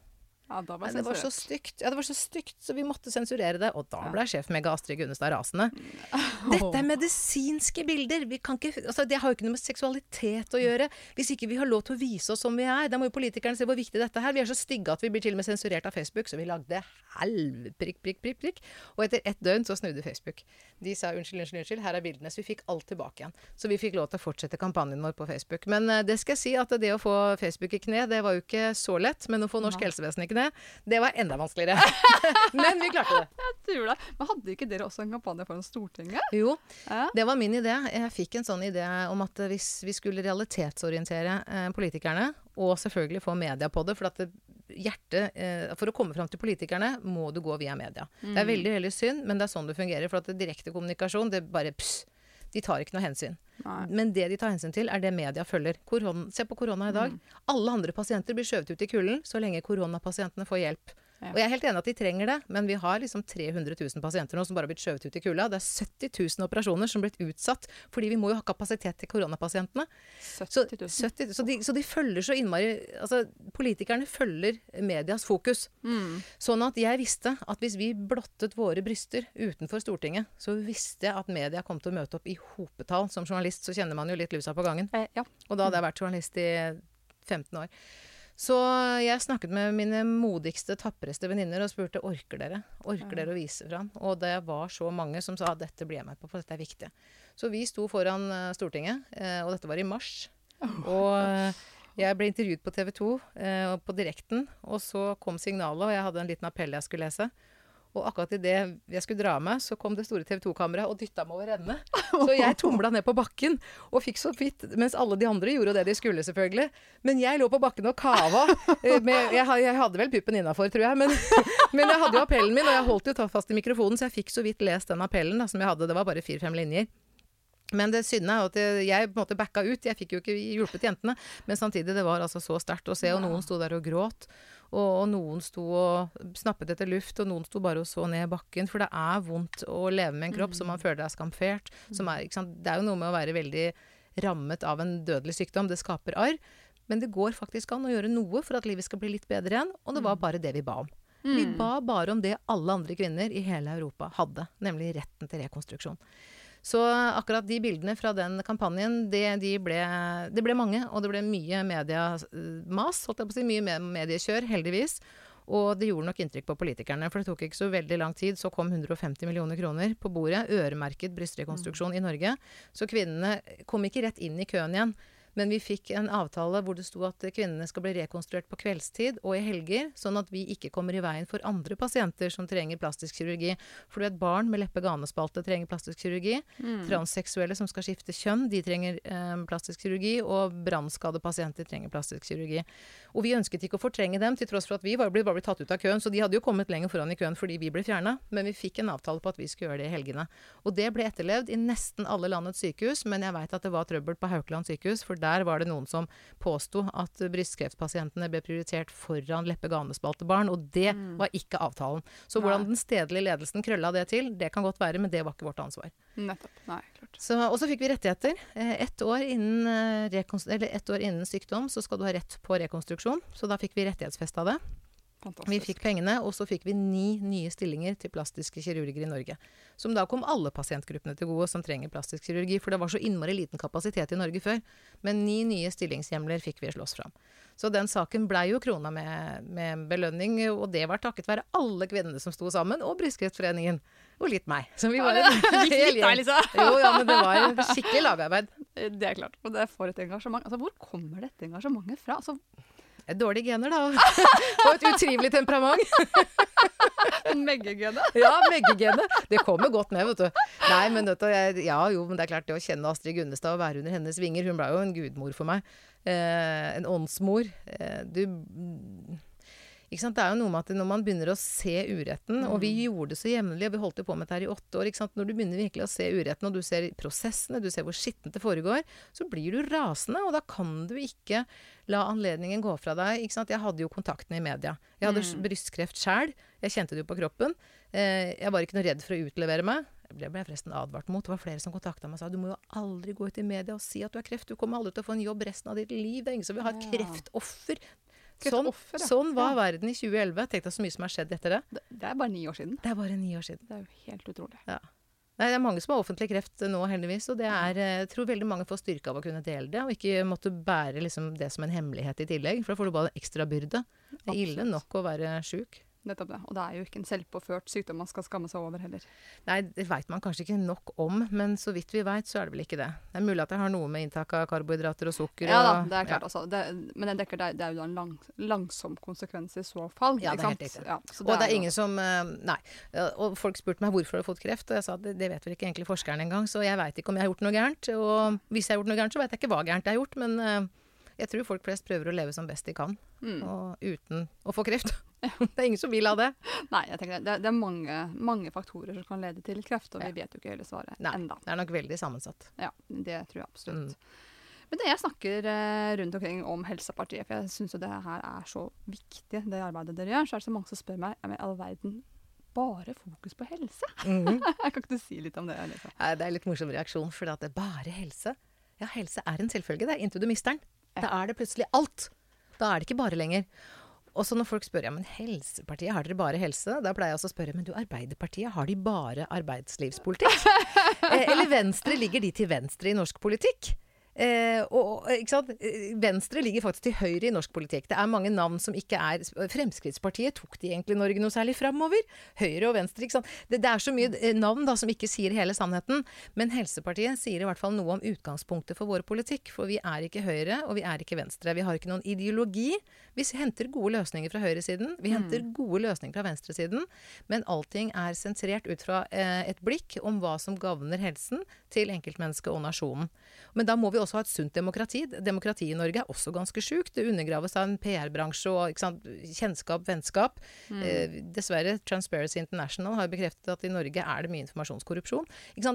Ja, da var Nei, det var så stygt. Ja, det var så stygt, så vi måtte sensurere det. Og da ble sjef Mega Astrid Gunnestad rasende. Dette er medisinske bilder. Vi kan ikke, altså, det har jo ikke noe med seksualitet å gjøre. Hvis ikke vi har lov til å vise oss som vi er, da må jo politikerne se hvor viktig dette er. Vi er så stygge at vi blir til og med sensurert av Facebook, så vi lagde helv... Prikk, prikk, prikk, prikk. Og etter ett døgn så snudde Facebook. De sa unnskyld, unnskyld, unnskyld, her er bildene. Så vi fikk alt tilbake igjen. Så vi fikk lov til å fortsette kampanjen vår på Facebook. Men eh, det skal jeg si at det å få Facebook i kne, det var jo ikke så lett. Men å få norsk helsevesen i kne, det var enda vanskeligere. Men vi klarte det. Jeg tror det. Men hadde ikke dere også en kampanje foran Stortinget? Jo, Ja. det var min idé. Jeg fikk en sånn idé om at hvis vi skulle realitetsorientere eh, politikerne, og selvfølgelig få media på det, for at det, hjertet eh, For å komme fram til politikerne må du gå via media. Det er veldig, veldig synd, men det er sånn det fungerer. For at direkte kommunikasjon, det bare pss, De tar ikke noe hensyn. Nei. Men det de tar hensyn til, er det media følger. Korona, se på korona i dag. Alle andre pasienter blir skjøvet ut i kulden så lenge koronapasientene får hjelp. Og jeg er helt enig at de trenger det, men vi har liksom 300 000 pasienter nå som bare har blitt skjøvet ut i kulda. Det er 70 000 operasjoner som har blitt utsatt fordi vi må jo ha kapasitet til koronapasientene. Så, 70 000. 70, så, de, så de følger så innmari Altså, politikerne følger medias fokus. Mm. Sånn at jeg visste at hvis vi blottet våre bryster utenfor Stortinget, så visste jeg at media kom til å møte opp i hopetall. Som journalist så kjenner man jo litt lusa på gangen. Eh, ja. Og da hadde jeg vært journalist i 15 år. Så jeg snakket med mine modigste, tappreste venninner og spurte orker dere Orker dere å vise fram. Og det var så mange som sa dette blir jeg med på, for dette er viktig. Så vi sto foran eh, Stortinget, eh, og dette var i mars. Og eh, jeg ble intervjuet på TV 2 eh, på direkten, og så kom signalet, og jeg hadde en liten appell jeg skulle lese. Og akkurat idet jeg skulle dra meg, så kom det store TV 2-kameraet og dytta meg over ende. Så jeg tumla ned på bakken og fikk så vidt Mens alle de andre gjorde det de skulle, selvfølgelig. Men jeg lå på bakken og kava. eh, Med, jeg, jeg hadde vel puppen innafor, tror jeg. Men, men jeg hadde jo appellen min, og jeg holdt jo fast i mikrofonen, så jeg fikk så vidt lest den appellen da, som jeg hadde. Det var bare fire-fem linjer. Men det synde er at jeg på en måte backa ut. Jeg fikk jo ikke hjulpet jentene. Men samtidig, det var altså så sterkt å se. Og noen sto der og gråt. Og, og noen sto og snappet etter luft, og noen sto bare og så ned i bakken. For det er vondt å leve med en kropp som man føler er skamfert. Som er? Det er jo noe med å være veldig rammet av en dødelig sykdom. Det skaper arr. Men det går faktisk an å gjøre noe for at livet skal bli litt bedre igjen. Og det var bare det vi ba om. Vi ba bare om det alle andre kvinner i hele Europa hadde, nemlig retten til rekonstruksjon. Så akkurat de bildene fra den kampanjen, det, de ble, det ble mange. Og det ble mye mediemas, holdt jeg på å si. Mye mediekjør, heldigvis. Og det gjorde nok inntrykk på politikerne, for det tok ikke så veldig lang tid. Så kom 150 millioner kroner på bordet, øremerket brystrekonstruksjon i Norge. Så kvinnene kom ikke rett inn i køen igjen. Men vi fikk en avtale hvor det sto at kvinnene skal bli rekonstruert på kveldstid og i helger, sånn at vi ikke kommer i veien for andre pasienter som trenger plastisk kirurgi. For du vet, barn med leppe-ganespalte trenger plastisk kirurgi. Mm. Transseksuelle som skal skifte kjønn, de trenger eh, plastisk kirurgi. Og brannskadepasienter trenger plastisk kirurgi. Og vi ønsket ikke å fortrenge dem, til tross for at vi var blitt, bare blitt tatt ut av køen. Så de hadde jo kommet lenger foran i køen fordi vi ble fjerna. Men vi fikk en avtale på at vi skulle gjøre det i helgene. Og det ble etterlevd i nesten alle landets sykehus, men jeg veit at det var trøbbel på Haukeland sykehus. For der var det noen som påsto at brystkreftpasientene ble prioritert foran leppe-ganespalte-barn, og det var ikke avtalen. Så hvordan den stedlige ledelsen krølla det til, det kan godt være, men det var ikke vårt ansvar. Nettopp. Nei, klart. Så, og så fikk vi rettigheter. Eh, Ett år, innen, eh, ett år innen sykdom så skal du ha rett på rekonstruksjon. Så da fikk vi rettighetsfesta det. Fantastisk. Vi fikk pengene, og så fikk vi ni nye stillinger til plastiske kirurger i Norge. Som da kom alle pasientgruppene til gode som trenger plastisk kirurgi. For det var så innmari liten kapasitet i Norge før. Men ni nye stillingshjemler fikk vi slåss fram. Så den saken blei jo krona med, med belønning, og det var takket være alle kvinnene som sto sammen, og Brystkreftforeningen. Og litt meg. Så vi var en Litt- litt hel gjeng. Lisa. Jo, ja, men det var skikkelig lagarbeid. Det er klart. Og det får et engasjement. Altså, hvor kommer dette engasjementet fra? Altså, Dårlige gener, da. Og et utrivelig temperament. Meggegenet. Ja, meggegenet. Det kommer godt med, vet du. Nei, men vet du, jeg, ja jo, men det er klart det å kjenne Astrid Gunnestad og være under hennes vinger Hun ble jo en gudmor for meg. Eh, en åndsmor. Eh, du? Det er jo noe med at når man begynner å se uretten, og vi gjorde det så jevnlig, og vi holdt jo på med dette her i åtte år? Når du begynner virkelig å se uretten, og du ser prosessene, du ser hvor skittent det foregår, så blir du rasende, og da kan du ikke la anledningen gå fra deg. Jeg hadde jo kontaktene i media. Jeg hadde brystkreft sjæl. Jeg kjente det jo på kroppen. Eh, jeg var ikke noe redd for å utlevere meg. Det ble jeg forresten advart mot. Det var flere som kontakta meg og sa du må jo aldri gå ut i media og si at du har kreft. Du kommer aldri til å få en jobb resten av ditt liv. Det er ingen som vil ha et Ja. Kreftoffer. Sånn, offer, ja. sånn var Ja. verden i 2011. Tenk deg så mye som har skjedd etter det. Det, det er bare ni år siden. Det er bare ni år siden. Det er jo helt utrolig. Nei, det er mange som har offentlig kreft nå, heldigvis. Og det er, eh, jeg tror veldig mange får styrke av å kunne dele det, og ikke måtte bære liksom det som en hemmelighet i tillegg. For da får du bare ekstra byrde. Det er ille nok å være sjuk. Nettopp det. Og det er jo ikke en selvpåført sykdom man skal skamme seg over heller. Nei, det veit man kanskje ikke nok om, men så vidt vi veit, så er det vel ikke det. Det er mulig at det har noe med inntak av karbohydrater og sukker Ja da, det er klart. Altså. Det, men det, dekker, det, er- jo da en lang, langsom konsekvens i så fall. Ja, det er helt riktig. Ja, Og det er er ingen som eh, Nei. Og folk spurte meg hvorfor har fått kreft, og jeg sa at det, det vet vel ikke egentlig forskeren engang, så jeg veit ikke om jeg har gjort noe gærent. Og hvis jeg har gjort noe gærent, så veit jeg ikke hva gærent jeg har gjort, men eh, jeg tror folk flest prøver å leve som best de kan, Mm. og uten å få kreft. det er ingen som vil ha det. Nei, jeg tenker det, det, er mange, mange faktorer som kan lede til kreft, og Ja. vi vet jo ikke hele svaret Nei. enda. Det er nok veldig sammensatt. Ja, det tror jeg absolutt. Mm. Men det jeg snakker eh, rundt omkring om Helsepartiet, for jeg syns jo det her er så viktig, det arbeidet dere gjør, så er det så mange som spør meg om i all verden, bare fokus på helse? Mhm. kan ikke du si litt om det? Liksom? Nei, Det er en litt morsom reaksjon, for det er bare helse. Ja, helse er en selvfølge. Det er inntil du mister den. Da er det plutselig alt. Da er det ikke bare lenger. Og så når folk spør ja, men Helsepartiet, har dere bare helse? Da pleier jeg også å spørre men du, Arbeiderpartiet, har de bare arbeidslivspolitikk? eh, eller Venstre, ligger de til venstre i norsk politikk? Eh, og, sant? Eh, Venstre ligger faktisk til høyre i norsk politikk. Det er mange navn som ikke er Fremskrittspartiet, tok de egentlig Norge noe særlig framover? Høyre og venstre, ikke sant. Det, det er så mye eh, navn da som ikke sier hele sannheten. Men Helsepartiet sier i hvert fall noe om utgangspunktet for vår politikk. For vi er ikke Høyre, og vi er ikke Venstre. Vi har ikke noen ideologi. Vi henter gode løsninger fra høyresiden. Vi henter gode løsninger fra venstresiden. Men allting er sentrert ut fra eh, et blikk om hva som gagner helsen til enkeltmennesket og nasjonen. Men da må vi også ha et sunt demokrati. Demokratiet i Norge er også ganske sjukt. Det undergraves av en PR-bransje og sant, kjennskap, vennskap. Eh, dessverre, Transparency International har bekreftet at i Norge er det mye informasjonskorrupsjon.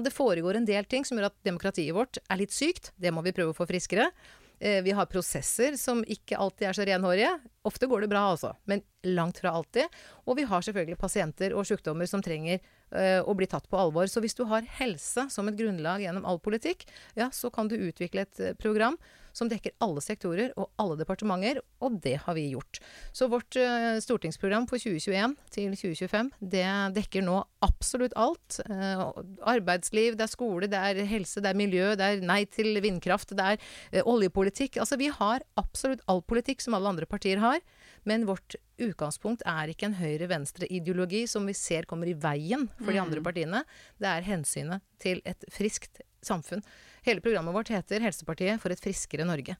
Det foregår en del ting som gjør at demokratiet vårt er litt sykt. Det må vi prøve å få friskere. Eh, vi har prosesser som ikke alltid er så renhårige. Ofte går det bra, altså, men langt fra alltid. Og vi har selvfølgelig pasienter og sykdommer som trenger eh, å bli tatt på alvor. Så hvis du har helse som et grunnlag gjennom all politikk, ja, så kan du utvikle et eh, program som dekker alle sektorer og alle departementer, og det har vi gjort. Så vårt uh, stortingsprogram for 2021 til 2025, det dekker nå absolutt alt. Uh, arbeidsliv, det er skole, det er helse, det er miljø, det er nei til vindkraft, det er uh, oljepolitikk. Altså vi har absolutt all politikk som alle andre partier har. Men vårt utgangspunkt er ikke en høyre-venstre-ideologi som vi ser kommer i veien for de andre partiene. Det er hensynet til et friskt samfunn. Hele programmet vårt heter 'Helsepartiet for et friskere Norge'.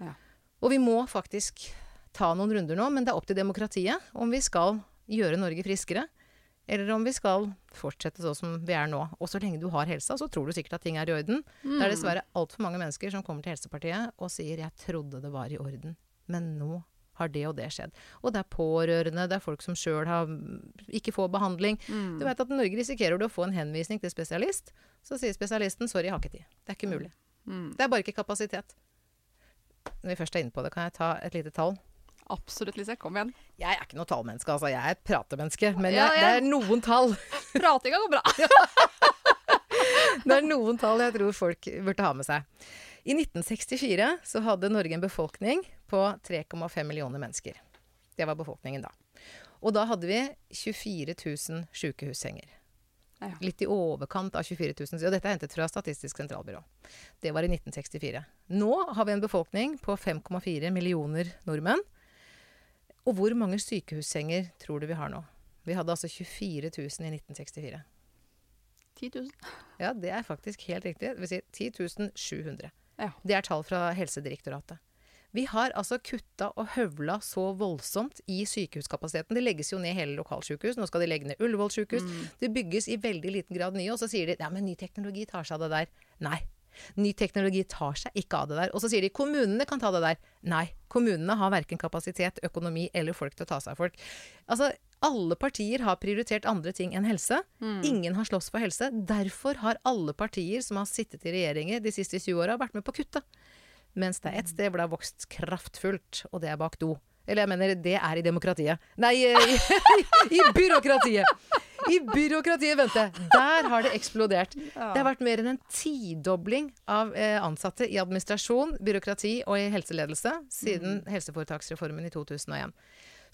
Ja. Og vi må faktisk ta noen runder nå, men det er opp til demokratiet om vi skal gjøre Norge friskere. Eller om vi skal fortsette sånn som vi er nå. Og så lenge du har helsa, så tror du sikkert at ting er i orden. Det er dessverre altfor mange mennesker som kommer til Helsepartiet og sier 'jeg trodde det var i orden', men nå har det og det skjedd. Og det er pårørende, det er folk som sjøl ikke får behandling. Du vet at i Norge risikerer du å få en henvisning til spesialist. Så sier spesialisten 'sorry, jeg har ikke tid'. Det er ikke mulig. Det er bare ikke kapasitet. Når vi først er inne på det, kan jeg ta et lite tall? Absolutt, Lise. Kom igjen. Jeg er ikke noe tallmenneske, altså. Jeg er et pratemenneske. Men Ja, ja. det er noen tall. Pratinga går bra. Det er noen tall jeg tror folk burde ha med seg. I 1964 så hadde Norge en befolkning på 3,5 millioner mennesker. Det var befolkningen da. Og da hadde vi 24 000 sykehussenger. Ja. Litt i overkant av 24 000. Og dette er hentet fra Statistisk sentralbyrå. Det var i 1964. Nå har vi en befolkning på 5,4 millioner nordmenn. Og hvor mange sykehussenger tror du vi har nå? Vi hadde altså 24 000 i 1964. 10 000. Ja, det er faktisk helt riktig. Det vil si 10 700. Ja. Det er tall fra Helsedirektoratet. Vi har altså kutta og høvla så voldsomt i sykehuskapasiteten. Det legges jo ned hele lokalsykehus. Nå skal de legge ned Ullevål sykehus. Det bygges i veldig liten grad nye, og så sier de ja, men ny teknologi tar seg av det der. Nei. Ny teknologi tar seg ikke av det der. Og så sier de kommunene kan ta det der. Nei. Kommunene har verken kapasitet, økonomi eller folk til å ta seg av folk. Altså, alle partier har prioritert andre ting enn helse. Ingen har slåss for helse. Derfor har alle partier som har sittet i regjeringer de siste 20 åra, vært med på å kutte. Mens det er ett sted hvor det har vokst kraftfullt, og det er bak do. Eller jeg mener, det er i demokratiet. Nei, i, i, byråkratiet! I byråkratiet, vente. Der har det eksplodert. Det har vært mer enn en tidobling av eh, ansatte i administrasjon, byråkrati og i helseledelse siden helseforetaksreformen i 2001.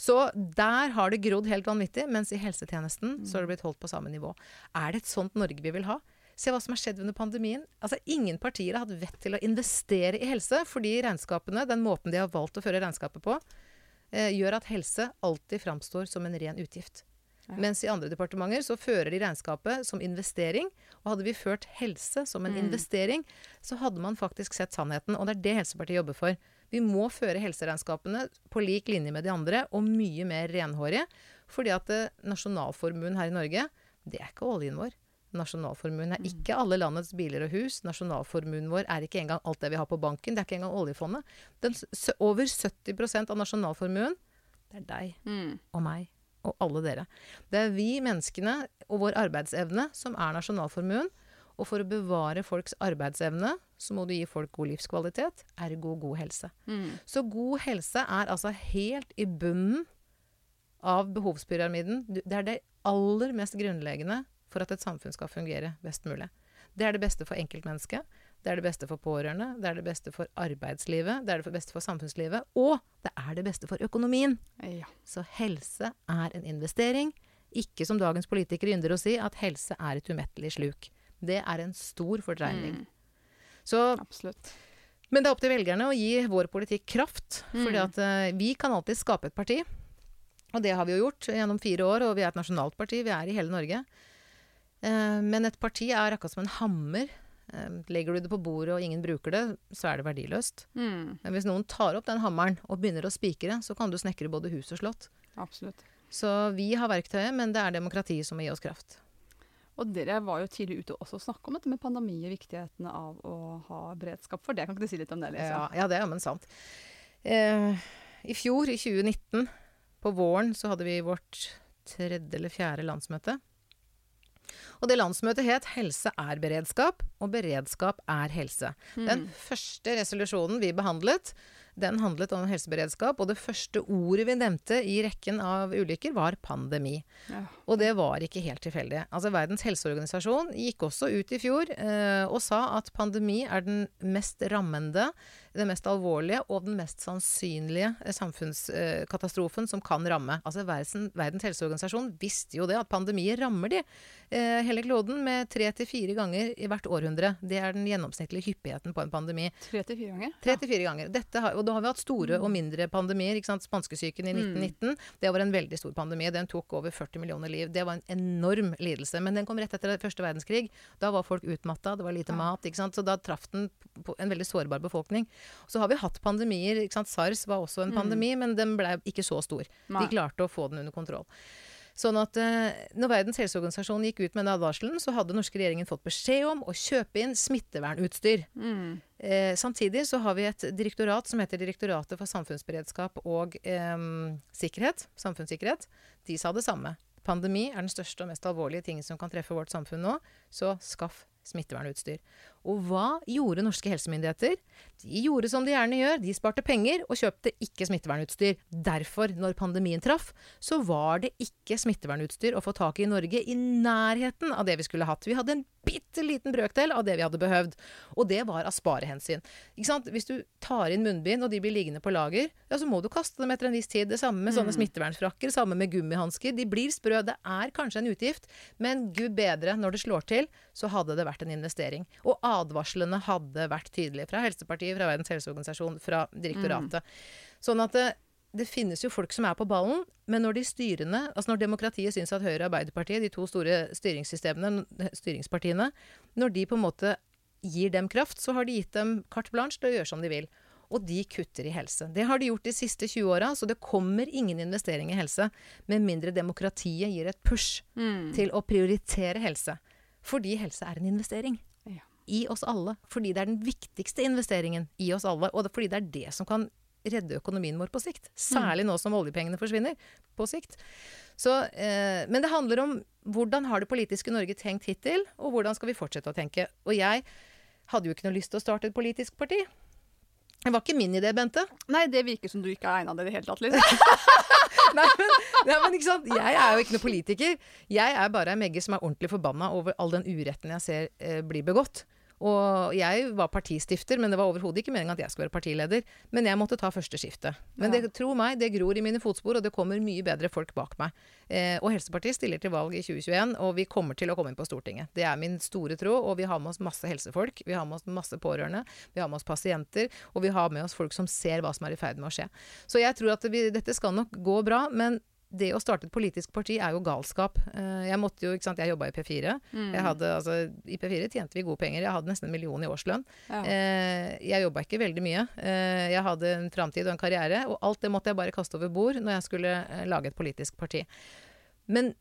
Så der har det grodd helt vanvittig, mens i helsetjenesten så har det blitt holdt på samme nivå. Er det et sånt Norge vi vil ha? Se hva som har skjedd under pandemien. Altså, ingen partier har hatt vett til å investere i helse, fordi regnskapene, den måten de har valgt å føre regnskapet på, eh, gjør at helse alltid framstår som en ren utgift. Ja. Mens i andre departementer så fører de regnskapet som investering. Og hadde vi ført helse som en investering, så hadde man faktisk sett sannheten. Og det er det Helsepartiet jobber for. Vi må føre helseregnskapene på lik linje med de andre, og mye mer renhårige. Fordi at eh, nasjonalformuen her i Norge, det er ikke oljen vår. Nasjonalformuen er ikke alle landets biler og hus. Nasjonalformuen vår er ikke engang alt det vi har på banken. Det er ikke engang oljefondet. Den, s- over 70 av nasjonalformuen, det er deg Mm. og meg og alle dere. Det er vi menneskene og vår arbeidsevne som er nasjonalformuen. Og for å bevare folks arbeidsevne, så må du gi folk god livskvalitet, ergo god helse. Mm. Så god helse er altså helt i bunnen av behovspyramiden. Det er det aller mest grunnleggende for at et samfunn skal fungere best mulig. Det er det beste for enkeltmennesket, det er det beste for pårørende, det er det beste for arbeidslivet, det er det beste for samfunnslivet, og det er det beste for økonomien. Ja. Så helse er en investering. Ikke som dagens politikere ynder å si, at helse er et umettelig sluk. Det er en stor fordreining. Mm. Så, Absolutt. men det er opp til velgerne å gi vår politikk kraft. Mm. fordi at eh, vi kan alltid skape et parti. Og det har vi jo gjort gjennom fire år, og vi er et nasjonalt parti. Vi er i hele Norge. Eh, men et parti er akkurat som en hammer. Eh, legger du det på bordet og ingen bruker det, så er det verdiløst. Mm. Men hvis noen tar opp den hammeren og begynner å spikre, så kan du snekre både hus og slott. Absolutt. Så vi har verktøyet, men det er demokratiet som må gi oss kraft. Og dere var jo tidlig ute også og snakke om dette med pandemi og viktigheten av å ha beredskap for det. Kan ikke du si litt om det? Lisa? Ja, ja det er jammen sant. Eh, I fjor, i 2019, på våren, så hadde vi vårt tredje eller fjerde landsmøte. Og det landsmøtet het 'Helse er beredskap', og 'beredskap er helse'. Den første resolusjonen vi behandlet, den handlet om helseberedskap, og det første ordet vi nevnte i rekken av ulykker, var pandemi. Ja. Og det var ikke helt tilfeldig. Altså Verdens helseorganisasjon gikk også ut i fjor eh, og sa at pandemi er den mest rammende den mest alvorlige og den mest sannsynlige eh, samfunnskatastrofen som kan ramme. Altså Verdens, helseorganisasjon visste jo det, at pandemier rammer de eh, hele kloden med tre til fire ganger i hvert århundre. Det er den gjennomsnittlige hyppigheten på en pandemi. Tre til fire ganger? Tre til fire ganger. Dette har, og da har vi hatt store og mindre pandemier. ikke sant? Spanskesyken i 1919, det var en veldig stor pandemi. Den tok over 40 millioner liv. Det var en enorm lidelse. Men den kom rett etter første verdenskrig. Da var folk utmatta, det var lite mat. ikke sant? Så da traff den en veldig sårbar befolkning. Så har vi hatt pandemier. SARS var også en pandemi, men den ble ikke så stor. Nei. De klarte å få den under kontroll. Sånn at eh, når Verdens helseorganisasjon gikk ut med den advarselen, så hadde norske regjeringen fått beskjed om å kjøpe inn smittevernutstyr. Mm. Eh, samtidig så har vi et direktorat som heter Direktoratet for samfunnsberedskap og eh, sikkerhet. Samfunnssikkerhet. De sa det samme. Pandemi er den største og mest alvorlige tingen som kan treffe vårt samfunn nå, så skaff smittevernutstyr. Og hva gjorde norske helsemyndigheter? De gjorde som de gjerne gjør, de sparte penger og kjøpte ikke smittevernutstyr. Derfor, når pandemien traff, så var det ikke smittevernutstyr å få tak i i Norge i nærheten av det vi skulle hatt. Vi hadde en bitte liten brøkdel av det vi hadde behøvd. Og det var av sparehensyn. Ikke sant? Hvis du tar inn munnbind, og de blir liggende på lager, ja, så må du kaste dem etter en viss tid. Det samme med sånne smittevernfrakker, samme med gummihansker. De blir sprø. Det er kanskje en utgift, men gud bedre, når det slår til, så hadde det vært en investering. Og advarslene hadde vært tydelige fra Helsepartiet, fra Verdens helseorganisasjon, fra direktoratet. Sånn at det, det finnes jo folk som er på ballen, men når de styrende, altså når demokratiet syns at Høyre og Arbeiderpartiet, de to store styringssystemene, styringspartiene, når de på en måte gir dem kraft, så har de gitt dem carte blanche til å gjøre som de vil. Og de kutter i helse. Det har de gjort de siste 20 åra, så det kommer ingen investering i helse med mindre demokratiet gir et push til å prioritere helse. Fordi helse er en investering Ja. i oss alle. Fordi det er den viktigste investeringen i oss alle. Og fordi det er det som kan redde økonomien vår på sikt. Særlig nå som oljepengene forsvinner på sikt. Så, eh, men det handler om hvordan har det politiske Norge tenkt hittil, og hvordan skal vi fortsette å tenke. Og jeg hadde jo ikke noe lyst til å starte et politisk parti. Det var ikke min idé, Bente. Nei, det virker som du ikke er egna det i det hele tatt. Liksom. Nei, men, nei, men ikke sant? Jeg er jo ikke noen politiker. Jeg er bare ei Megge som er ordentlig forbanna over all den uretten jeg ser eh, blir begått. Og jeg var partistifter, men det var overhodet ikke meningen at jeg skulle være partileder. Men jeg måtte ta første skiftet. Men det, tro meg, det gror i mine fotspor, og det kommer mye bedre folk bak meg. Eh, og Helsepartiet stiller til valg i 2021, og vi kommer til å komme inn på Stortinget. Det er min store tro, og vi har med oss masse helsefolk. Vi har med oss masse pårørende. Vi har med oss pasienter, og vi har med oss folk som ser hva som er i ferd med å skje. Så jeg tror at vi, dette skal nok gå bra, men det å starte et politisk parti er jo galskap. Eh, Jeg måtte jo, ikke sant, jeg jobba i P4. Jeg hadde, altså, I P4 tjente vi gode penger. Jeg hadde nesten en million i årslønn. Ja. Eh, jeg jobba ikke veldig mye. Eh, jeg hadde en framtid og en karriere, og alt det måtte jeg bare kaste over bord når jeg skulle lage et politisk parti. Men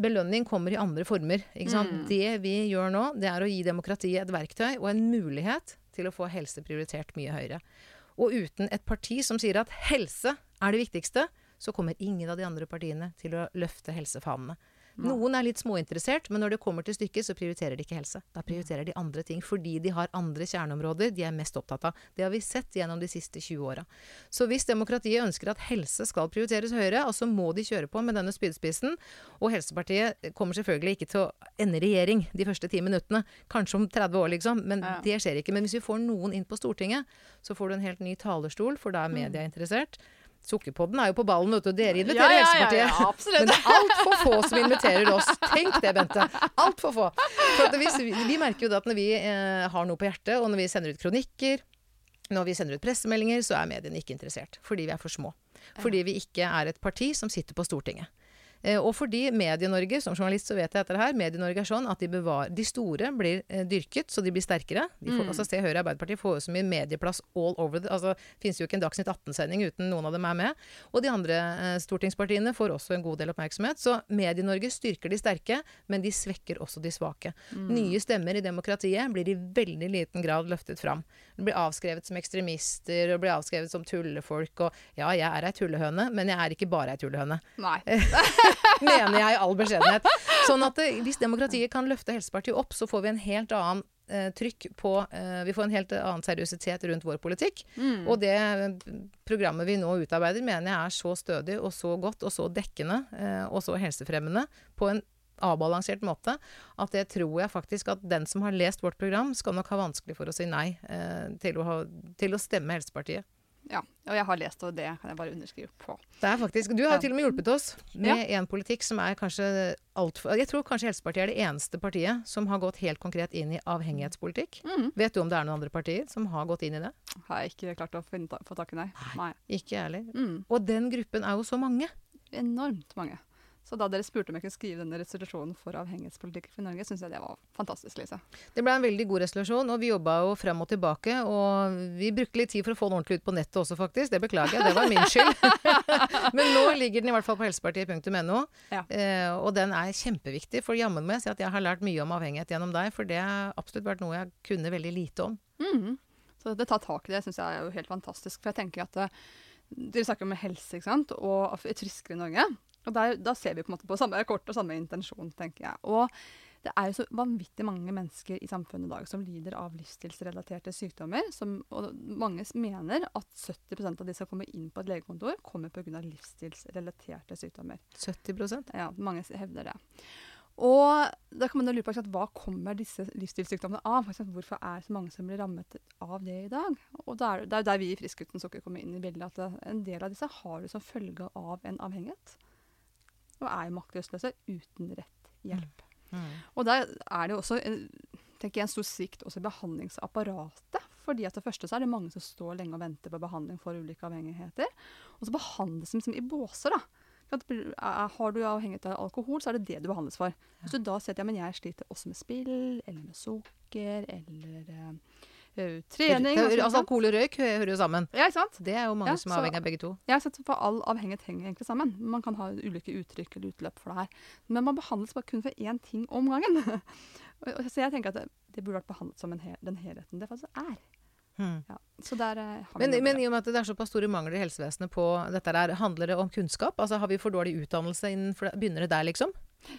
belønning kommer i andre former. Sant? Det vi gjør nå, det er å gi demokratiet et verktøy og en mulighet til å få helse prioritert mye høyere. Og uten et parti som sier at helse er det viktigste, så kommer ingen av de andre partiene til å løfte helsefanene. Noen er litt småinteressert, men når det kommer til stykket, så prioriterer de ikke helse. Da prioriterer de andre ting, fordi de har andre kjerneområder de er mest opptatt av. Det har vi sett gjennom de siste 20 åra. Så hvis demokratiet ønsker at helse skal prioriteres høyere, altså må de kjøre på med denne spydspissen. Og Helsepartiet kommer selvfølgelig ikke til å ende regjering de første ti minuttene. Kanskje om 30 år, liksom. Men Ja. det skjer ikke. Men hvis vi får noen inn på Stortinget, så får du en helt ny talerstol, for da er Mm. media interessert. Sukkerpodden er jo på ballen, vet du. Dere inviterer ja, ja, Helsepartiet. ja, absolutt. Men det er altfor få som inviterer oss. Tenk det, Bente. Altfor få. For at vi, vi merker jo det at når vi eh, har noe på hjertet, og når vi sender ut kronikker, når vi sender ut pressemeldinger, så er mediene ikke interessert. Fordi vi er for små. Fordi vi ikke er et parti som sitter på Stortinget. Eh, og fordi Medie-Norge, som journalist så vet jeg dette her, Medie-Norge er sånn at de, bevar, de store blir eh, dyrket, så de blir sterkere. De får, altså Se Høyre Arbeiderpartiet får jo så mye medieplass all over the Altså finnes jo ikke en Dagsnytt 18-sending uten noen av dem er med. Og de andre eh, stortingspartiene får også en god del oppmerksomhet. Så Medie-Norge styrker de sterke, men de svekker også de svake. Nye stemmer i demokratiet blir i veldig liten grad løftet fram. De blir avskrevet som ekstremister og blir avskrevet som tullefolk. Og ja, jeg er ei tullehøne, men jeg er ikke bare ei tullehøne Nei. mener jeg i all beskjedenhet. Sånn at eh, hvis demokratiet kan løfte Helsepartiet opp, så får vi en helt annen eh, trykk på eh, Vi får en helt annen seriøsitet rundt vår politikk. Og det programmet vi nå utarbeider, mener jeg er så stødig og så godt og så dekkende og så helsefremmende på en avbalansert måte at det tror jeg faktisk at den som har lest vårt program, skal nok ha vanskelig for å si nei til, å ha, til å stemme Helsepartiet. Ja, og jeg har lest, og det kan jeg bare underskrive på. Det er faktisk, Du har jo til og med hjulpet oss med Ja. en politikk som er kanskje altfor Jeg tror kanskje Helsepartiet er det eneste partiet som har gått helt konkret inn i avhengighetspolitikk. Mm. Vet du om det er noen andre partier som har gått inn i det? Har jeg ikke klart å få tak i, nei. nei. Ikke jeg heller. Mm. Og den gruppen er jo så mange. Enormt mange. Så da dere spurte om jeg kunne skrive denne resolusjonen for avhengighetspolitikk for Norge, syns jeg det var fantastisk, Lise. Det ble en veldig god resolusjon, og vi jobba jo frem og tilbake. Og vi brukte litt tid for å få den ordentlig ut på nettet også, faktisk. Det beklager jeg, det var min skyld. Men nå ligger den i hvert fall på helsepartiet.no, Ja. eh, og den er kjempeviktig. For jammen må jeg si at jeg har lært mye om avhengighet gjennom deg, for det har absolutt vært noe jeg kunne veldig lite om. Mhm. Så det tar tak i det syns jeg er jo helt fantastisk. For jeg tenker at eh, Dere snakker om helse ikke sant? og et friskere Norge. Og der, da ser vi på en måte på samme kort og samme intensjon, tenker jeg. Og det er jo så vanvittig mange mennesker i samfunnet i dag som lider av livsstilsrelaterte sykdommer. Som, og mange mener at 70% av de som kommer inn på et legekontor, kommer pga. livsstilsrelaterte sykdommer. 70% Ja, mange hevder det. Og da kan man lure på hva kommer disse livsstilssykdommene av? Hvorfor er det så mange som blir rammet av det i dag? Og er, det er jo der vi i Frisk uten sukker kommer inn i bildet. At en del av disse har du som følge av en avhengighet. Og er maktesløse uten rett hjelp. Og der er det også en, tenker jeg, en stor svikt også i behandlingsapparatet. Fordi at det første så er det mange som står lenge og venter på behandling for ulike avhengigheter. Og så behandles de som i båser. da. Er- Har du avhengighet av alkohol, så er det det du behandles for. Hvis du da sier at ja, men jeg sliter også med spill, eller med sukker, eller eh, eh, trening og Det, altså, alkohol og røyk hører jo sammen. Ja, ikke sant? Det er jo mange Ja, som er avhengig av begge to. Jeg har sett for all avhengighet henger egentlig sammen. Man kan ha ulike uttrykk eller utløp for det her. Men man behandles bare kun for én ting om gangen. Så jeg tenker at det, det burde vært behandlet som en hel, den helheten det faktisk er. Hmm. Ja. Så der eh, Men, men i og med at det er såpass store mangler i helsevesenet på dette der, handler det om kunnskap? Altså Har vi for dårlig utdannelse innenfor det? Begynner det der, liksom?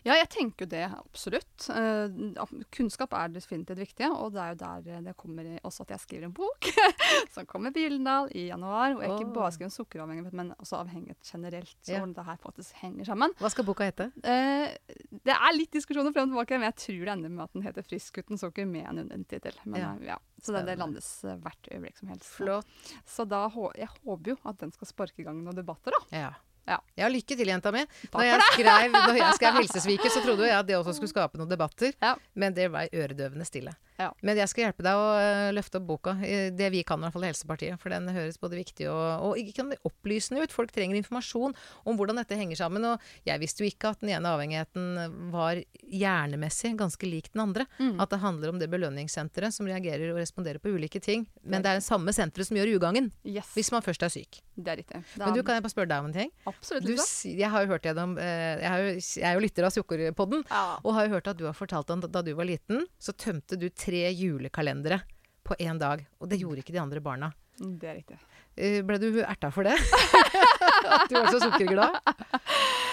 Ja, jeg tenker jo det absolutt. Eh, kunnskap er definitivt viktig, og det er jo der eh, det kommer også at jeg skriver en bok som kommer på Gyldendal i januar. Og jeg ikke bare skriver om sukkeravhengighet, men også avhengighet generelt. Så Ja. hvordan det her faktisk henger sammen. Hva skal boka hete? Eh, det er litt diskusjoner frem og tilbake, men jeg tror det ender med at den heter 'Frisk uten sukker' med en undertittel. Ja. eh, ja. Så det, det landes eh, hvert øyeblikk som helst. Flott. Så da, jeg håper jo at den skal sparke i gang noen debatter, da. Ja. Ja. Ja, lykke til, jenta mi. Når jeg skrev, når jeg skrev 'Helsesviket', så trodde jeg at det også skulle skape noen debatter. Ja. Men det var øredøvende stille. Ja. Men jeg skal hjelpe deg å øh, løfte opp boka. Det vi kan, i hvert fall Helsepartiet. For den høres både viktig og, og kan opplysende ut. Folk trenger informasjon om hvordan dette henger sammen. Og jeg visste jo ikke at den ene avhengigheten var hjernemessig ganske lik den andre. Mm. At det handler om det belønningssenteret som reagerer og responderer på ulike ting. Men det er det samme senteret som gjør ugangen. Yes, Hvis man først er syk. det er riktig. Det Men du, kan jeg bare spørre deg om en ting? absolutt Du, jeg har jo hørt gjennom eh, jeg, har jo, jeg er jo lytter av Sukkerpodden, Ja. og har jo hørt at du har fortalt at da du var liten, så tømte du tre julekalendere på én dag. Og det gjorde ikke de andre barna. Mm, Det er riktig. Eh, ble du erta for det? At du var så sukkerglad?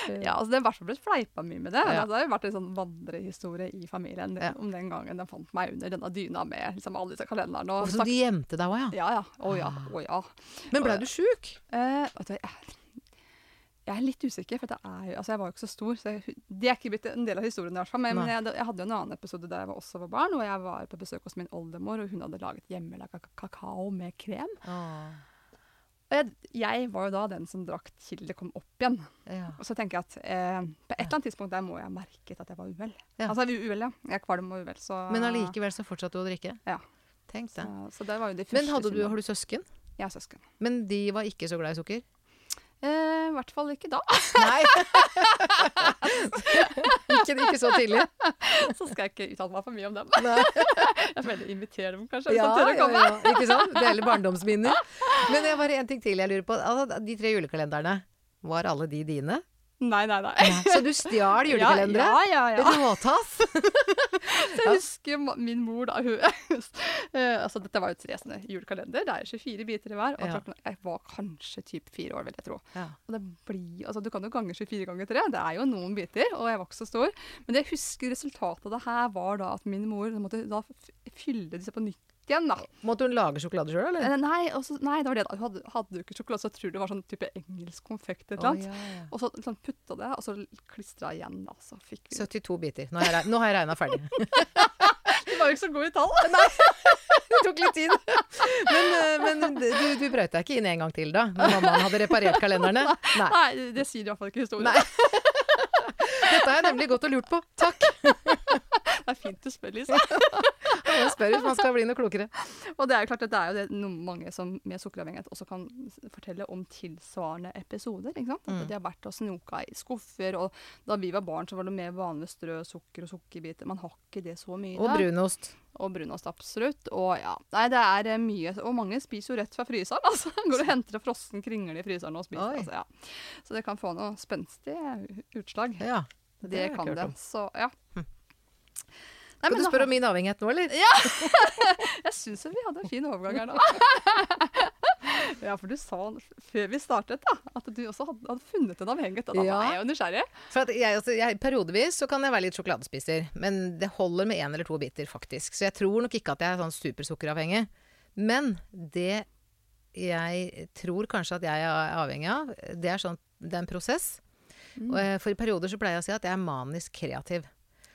Ja, altså Det har i hvert fall blitt fleipa mye med det. Ja. Det har jo vært en sånn vandrehistorie i familien Ja. om den gangen de fant meg under denne dyna med liksom, alle disse kalenderne. Og Og så de gjemte deg òg, ja. ja, ja. Å ja. Å ja. Men ble du sjuk? Eh, vet du, jeg, jeg er litt usikker, for det er altså jeg var jo ikke så stor. så jeg, Det er ikke blitt en del av historien i hvert fall. Men, men jeg, jeg hadde jo en annen episode der jeg var også var barn, og jeg var på besøk hos min oldemor, og hun hadde laget hjemmelaga kakao med krem. Og jeg, jeg var jo da den som drakk til det kom opp igjen. Ja. Og så tenker jeg at eh, på et eller annet tidspunkt der må jeg ha merket at jeg var uvel. Ja. Altså uvel, ja. Jeg er kvalm og uvel, så Men allikevel så fortsatte du å drikke? Ja. Tenk så, det. så det var jo de første Men hadde du, har du søsken? Jeg har søsken. Men de var ikke så glad i sukker? Eh, I hvert fall ikke da. Nei. ikke, ikke så tidlig? så skal jeg ikke uttale meg for mye om dem. Nei. Jeg får heller invitere dem, kanskje. hvis Ja, de tør å ja, komme. ja, ikke sant? Dele barndomsminner. Men det bare en ting til jeg lurer på. Altså, de tre julekalenderne, var alle de dine? Nei, nei, nei. Så du stjal julekalendere? Ja, ja, ja. ja. Råtass? Så jeg husker min mor da hun eh, Altså, dette var jo tre sånne julekalender. Det er 24 biter i hver. Og Ja. jeg var kanskje typ fire år, vil jeg tro. Ja. Og det blir, altså Du kan jo gange 24 ganger 3. Det er jo noen biter, og jeg var ikke så stor. Men det jeg husker resultatet av det her var da at min mor måtte da fylle disse på nytt igjen, da. Måtte hun lage sjokolade sjøl, eller? Eh, Nei, også, nei, det var det da. Hun hadde, hadde jo ikke sjokolade, så jeg tror det var sånn type engelsk konfekt eller noe. ja, ja. Og så liksom putta det, og så klistra igjen, da. Så fikk vi 72 biter. Nå har jeg, nå har jeg regna ferdig. Du var jo ikke så god i tall. Nei. Det tok litt tid. Men, eh, men du, du brøt deg ikke inn en gang til da? Når mammaen hadde reparert kalenderne? Nei. Nei, det- sier i hvert fall ikke historien. Dette har jeg nemlig gått og lurt på. Takk. Det er fint du spør, Lise. Man spør hvis man skal bli noe klokere. Og det er jo klart at det er jo det mange som med sukkeravhengighet også kan fortelle om tilsvarende episoder. ikke sant? At Mm. de har vært og snoka i skuffer, og da vi var barn så var det mer vanlig strø sukker og sukkerbiter. Man har ikke det så mye Og brunost. Og brunost, absolutt. Og ja, nei, det er eh, mye. Og mange spiser jo rett fra fryseren. altså. Går og henter en frossen kringle i fryseren og spiser. Oi. Altså, ja. Så det kan få noe spenstig utslag. Ja. Det, det kan det. Så ja. Hm. Nei, Skal du spørre om min avhengighet nå, eller? Ja! Jeg syns vi hadde en fin overgang her nå. ja, for du sa før vi startet da, at du også hadde, hadde funnet en avhengighet. Da Ja. var jeg jo nysgjerrig. For at jeg, altså, jeg, periodevis så kan jeg være litt sjokoladespiser, men det holder med én eller to biter, faktisk. Så jeg tror nok ikke at jeg er sånn supersukkeravhengig. Men det jeg tror kanskje at jeg er avhengig av, det er, sånn, det er en prosess. Mm. Eh, For i perioder så pleier jeg å si at jeg er manisk kreativ.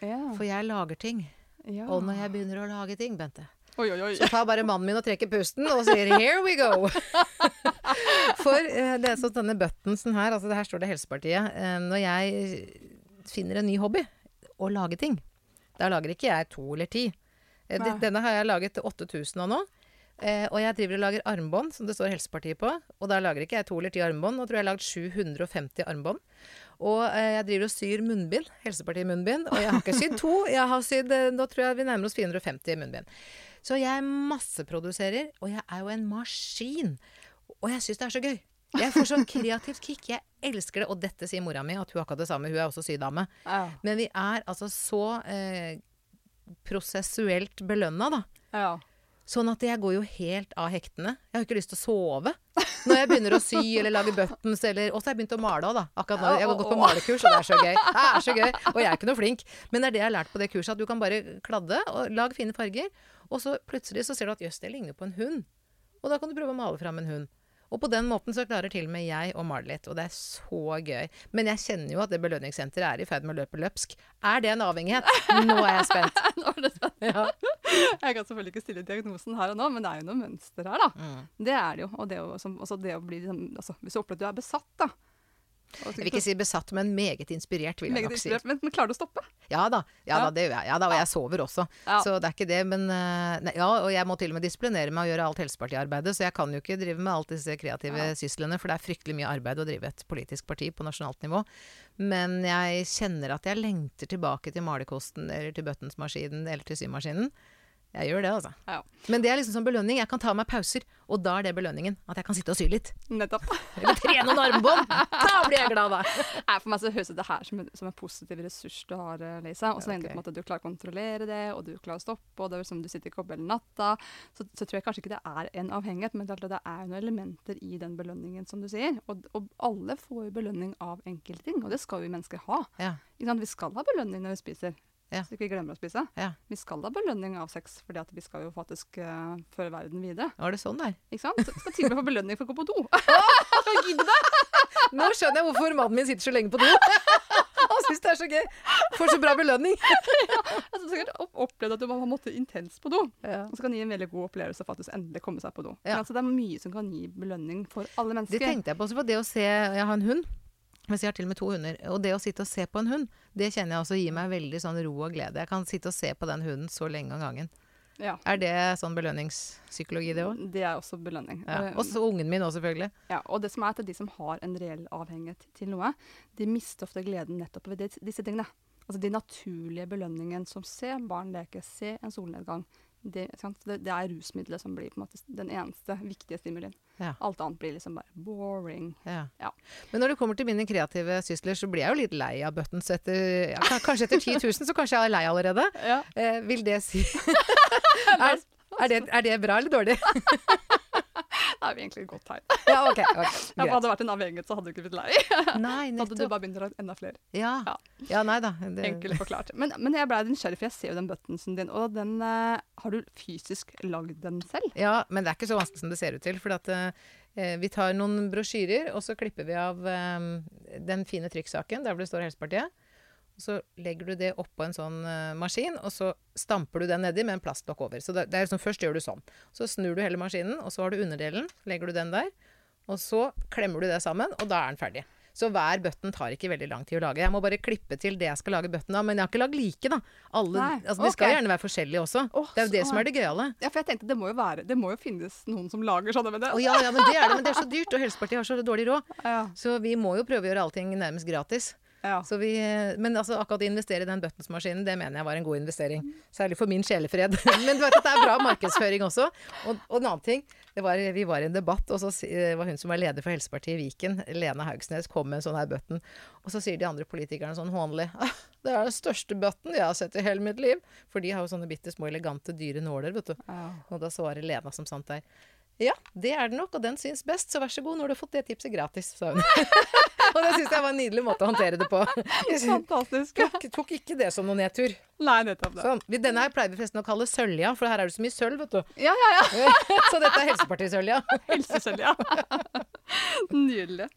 Ja. For jeg lager ting. ja. Og når jeg begynner å lage ting, Bente, Oi, oi, oi. så tar bare mannen min og trekker pusten og sier 'here we go'. For eh, det er sånn denne buttonsen her, altså det her står det Helsepartiet. Eh, når jeg finner en ny hobby, å lage ting, da lager ikke jeg to eller ti. Eh, denne har jeg laget 8000 av nå. Eh, og jeg driver og lager armbånd, som det står Helsepartiet på. Og da lager ikke jeg to eller ti armbånd. Nå tror jeg jeg har lagd 750 armbånd. Og eh, jeg driver og syr munnbind. Helsepartiet-munnbind. Og jeg har ikke sydd to. Jeg har sydd eh, Nå tror jeg vi nærmer oss 450 munnbind. Så jeg masseproduserer, og jeg er jo en maskin. Og jeg syns det er så gøy. Jeg får sånn kreativt kick. Jeg elsker det. Og dette sier mora mi, at hun har akkurat det samme. Hun er også sydame. Ja. Men vi er altså så eh, prosessuelt belønna, da. ja. Sånn at jeg går jo helt av hektene. Jeg har ikke lyst til å sove. Når jeg begynner å sy eller lage buttons eller Og så har jeg begynt å male òg, da. Akkurat nå. Jeg har gått på malekurs, og det er så gøy. Det er så gøy. Og jeg er ikke noe flink. Men det er det jeg har lært på det kurset, at du kan bare kladde og lage fine farger. Og så plutselig så ser du at jøss, det ligner på en hund. Og da kan du prøve å male fram en hund. Og på den måten så klarer til og med jeg å male litt, og det er så gøy. Men jeg kjenner jo at det belønningssenteret er i ferd med å løpe løpsk. Er det en avhengighet? Nå er jeg spent. Nå er det spent. Ja. Jeg kan selvfølgelig ikke stille diagnosen her og nå, men det er jo noe mønster her, da. Mm. Det er det jo. Og det, å- som, det å bli liksom, altså, Hvis du opplever at du er besatt, da. Jeg vil ikke si besatt, men meget inspirert, vil jeg Meget nok si. men, men klarer du å stoppe? Ja da, ja, Ja. da, det gjør jeg. Ja da, og jeg sover også. Så det er ikke det. Men eh, nei, ja, og jeg må til og med disiplinere meg og gjøre alt Helsepartiarbeidet, så jeg kan jo ikke drive med alt disse kreative syslene, for det er fryktelig mye arbeid å drive et politisk parti på nasjonalt nivå. Men jeg kjenner at jeg lengter tilbake til malerkosten eller til buttonsmaskinen eller til symaskinen. Jeg gjør det, altså. Ja. Men det er liksom som belønning. Jeg kan ta meg pauser, og da er det belønningen. At jeg kan sitte og sy litt. Nettopp. Eller trene noen armbånd. Da blir jeg glad, da. Nei, for meg så høres det her som en, som en positiv ressurs du har, eh, Lisa. Og så lenge Ok. du du klarer å kontrollere det, og du klarer å stoppe, og det er som du sitter i hele natta, så, så tror jeg kanskje ikke det er en avhengighet, men det er, det er noen elementer i den belønningen, som du sier. Og, og alle får jo belønning av enkelte ting, og det skal vi mennesker ha. Ja. Vi skal ha belønning når vi spiser. Ja. Så ikke vi glemmer å spise. Ja. Vi skal ha belønning av sex, fordi vi skal jo faktisk uh, føre verden videre. Var det sånn der? Ikke sant? Så skal til og med få belønning for å gå på do. Nå skjønner jeg hvorfor mannen min sitter så lenge på do. Han syns det er så gøy. Får så bra belønning. ja, altså, sikkert opp- opplevd at du har måttet intenst på do. Ja. Og så kan det gi en veldig god opplevelse å faktisk endelig komme seg på do. Ja. Altså, det er mye som kan gi belønning for alle mennesker. Det tenkte jeg på også for det å se Jeg har en hund. Mens jeg har til og med to hunder. Og det å sitte og se på en hund, det kjenner jeg også gir meg veldig sånn ro og glede. Jeg kan sitte og se på den hunden så lenge av gangen. Ja. Er det sånn belønningspsykologi, det òg? Det er også belønning. Ja. Eh, Og så ungen min òg, selvfølgelig. ja, og det som er at de som har en reell avhengighet til noe, de mister ofte gleden nettopp ved disse tingene. Altså de naturlige belønningen som se barn leke, se en solnedgang. Det, det, det er rusmiddelet som blir på en den eneste viktige stimulien. Ja. Alt annet blir liksom bare boring. Ja. Ja. Men når det kommer til mine kreative sysler, så blir jeg jo litt lei av buttons etter Kanskje etter 10 000, så kanskje jeg er lei allerede. Ja. Eh, vil det si er, er, det, er det bra eller dårlig? er jo egentlig et godt tegn. Ja, ok. okay Ja, hadde det vært en avhengighet, så hadde du ikke blitt lei. Nei, hadde du bare begynt å ha enda flere. Ja. Ja. ja, nei da. Det, Enkelt forklart. Men, men jeg ble nysgjerrig, for jeg ser jo den buttonsen din, og den uh, Har du fysisk lagd den selv? Ja, men det er ikke så vanskelig som det ser ut til. For at, uh, vi tar noen brosjyrer, og så klipper vi av um, den fine trykksaken der hvor det står Helsepartiet. Så legger du det oppå en sånn uh, maskin, og så stamper du den nedi med en plastlokk over. Så det, det er liksom, Først gjør du sånn. Så snur du hele maskinen, og så har du underdelen. Legger du den der. Og så klemmer du det sammen, og da er den ferdig. Så hver button tar ikke veldig lang tid å lage. Jeg må bare klippe til det jeg skal lage button av. Men jeg har ikke lagd like, da. Alle, Nei, altså, de skal gjerne være forskjellige også. Oh, det er jo det så- som er det gøyale. Ja, for jeg tenkte det må jo være Det må jo finnes noen som lager sånne med det. Oh, ja, ja, men det er det. Men det er så dyrt, og Helsepartiet har så dårlig råd. Ja, Så vi må jo prøve å gjøre allting nærmest gratis. Ja. Så vi, men altså, akkurat å investere i den buttonsmaskinen, det mener jeg var en god investering. Særlig for min sjelefred. men du vet at det er bra markedsføring også. Og, og en annen ting, det var, vi var i en debatt, og så var hun som var leder for Helsepartiet i Viken, Lena Haugsnes, kom med en sånn her button. Og så sier de andre politikerne sånn hånlig ah, det er den største button jeg har sett i hele mitt liv. For de har jo sånne bitte små, elegante, dyre nåler, vet du. ja. Og da svarer Lena som sant der. Ja, det er det nok, og den syns best, så vær så god, nå har du fått det tipset gratis, sa hun. og det syns jeg var en nydelig måte å håndtere det på. Fantastisk. tok, tok ikke det som noen nedtur. Nei, nettopp det. Sånn. Denne her pleier vi forresten å kalle sølja, for her er det så mye sølv, vet du. Ja, ja, ja. så dette er Helsepartisølja. Helsesølv, ja. Nydelig.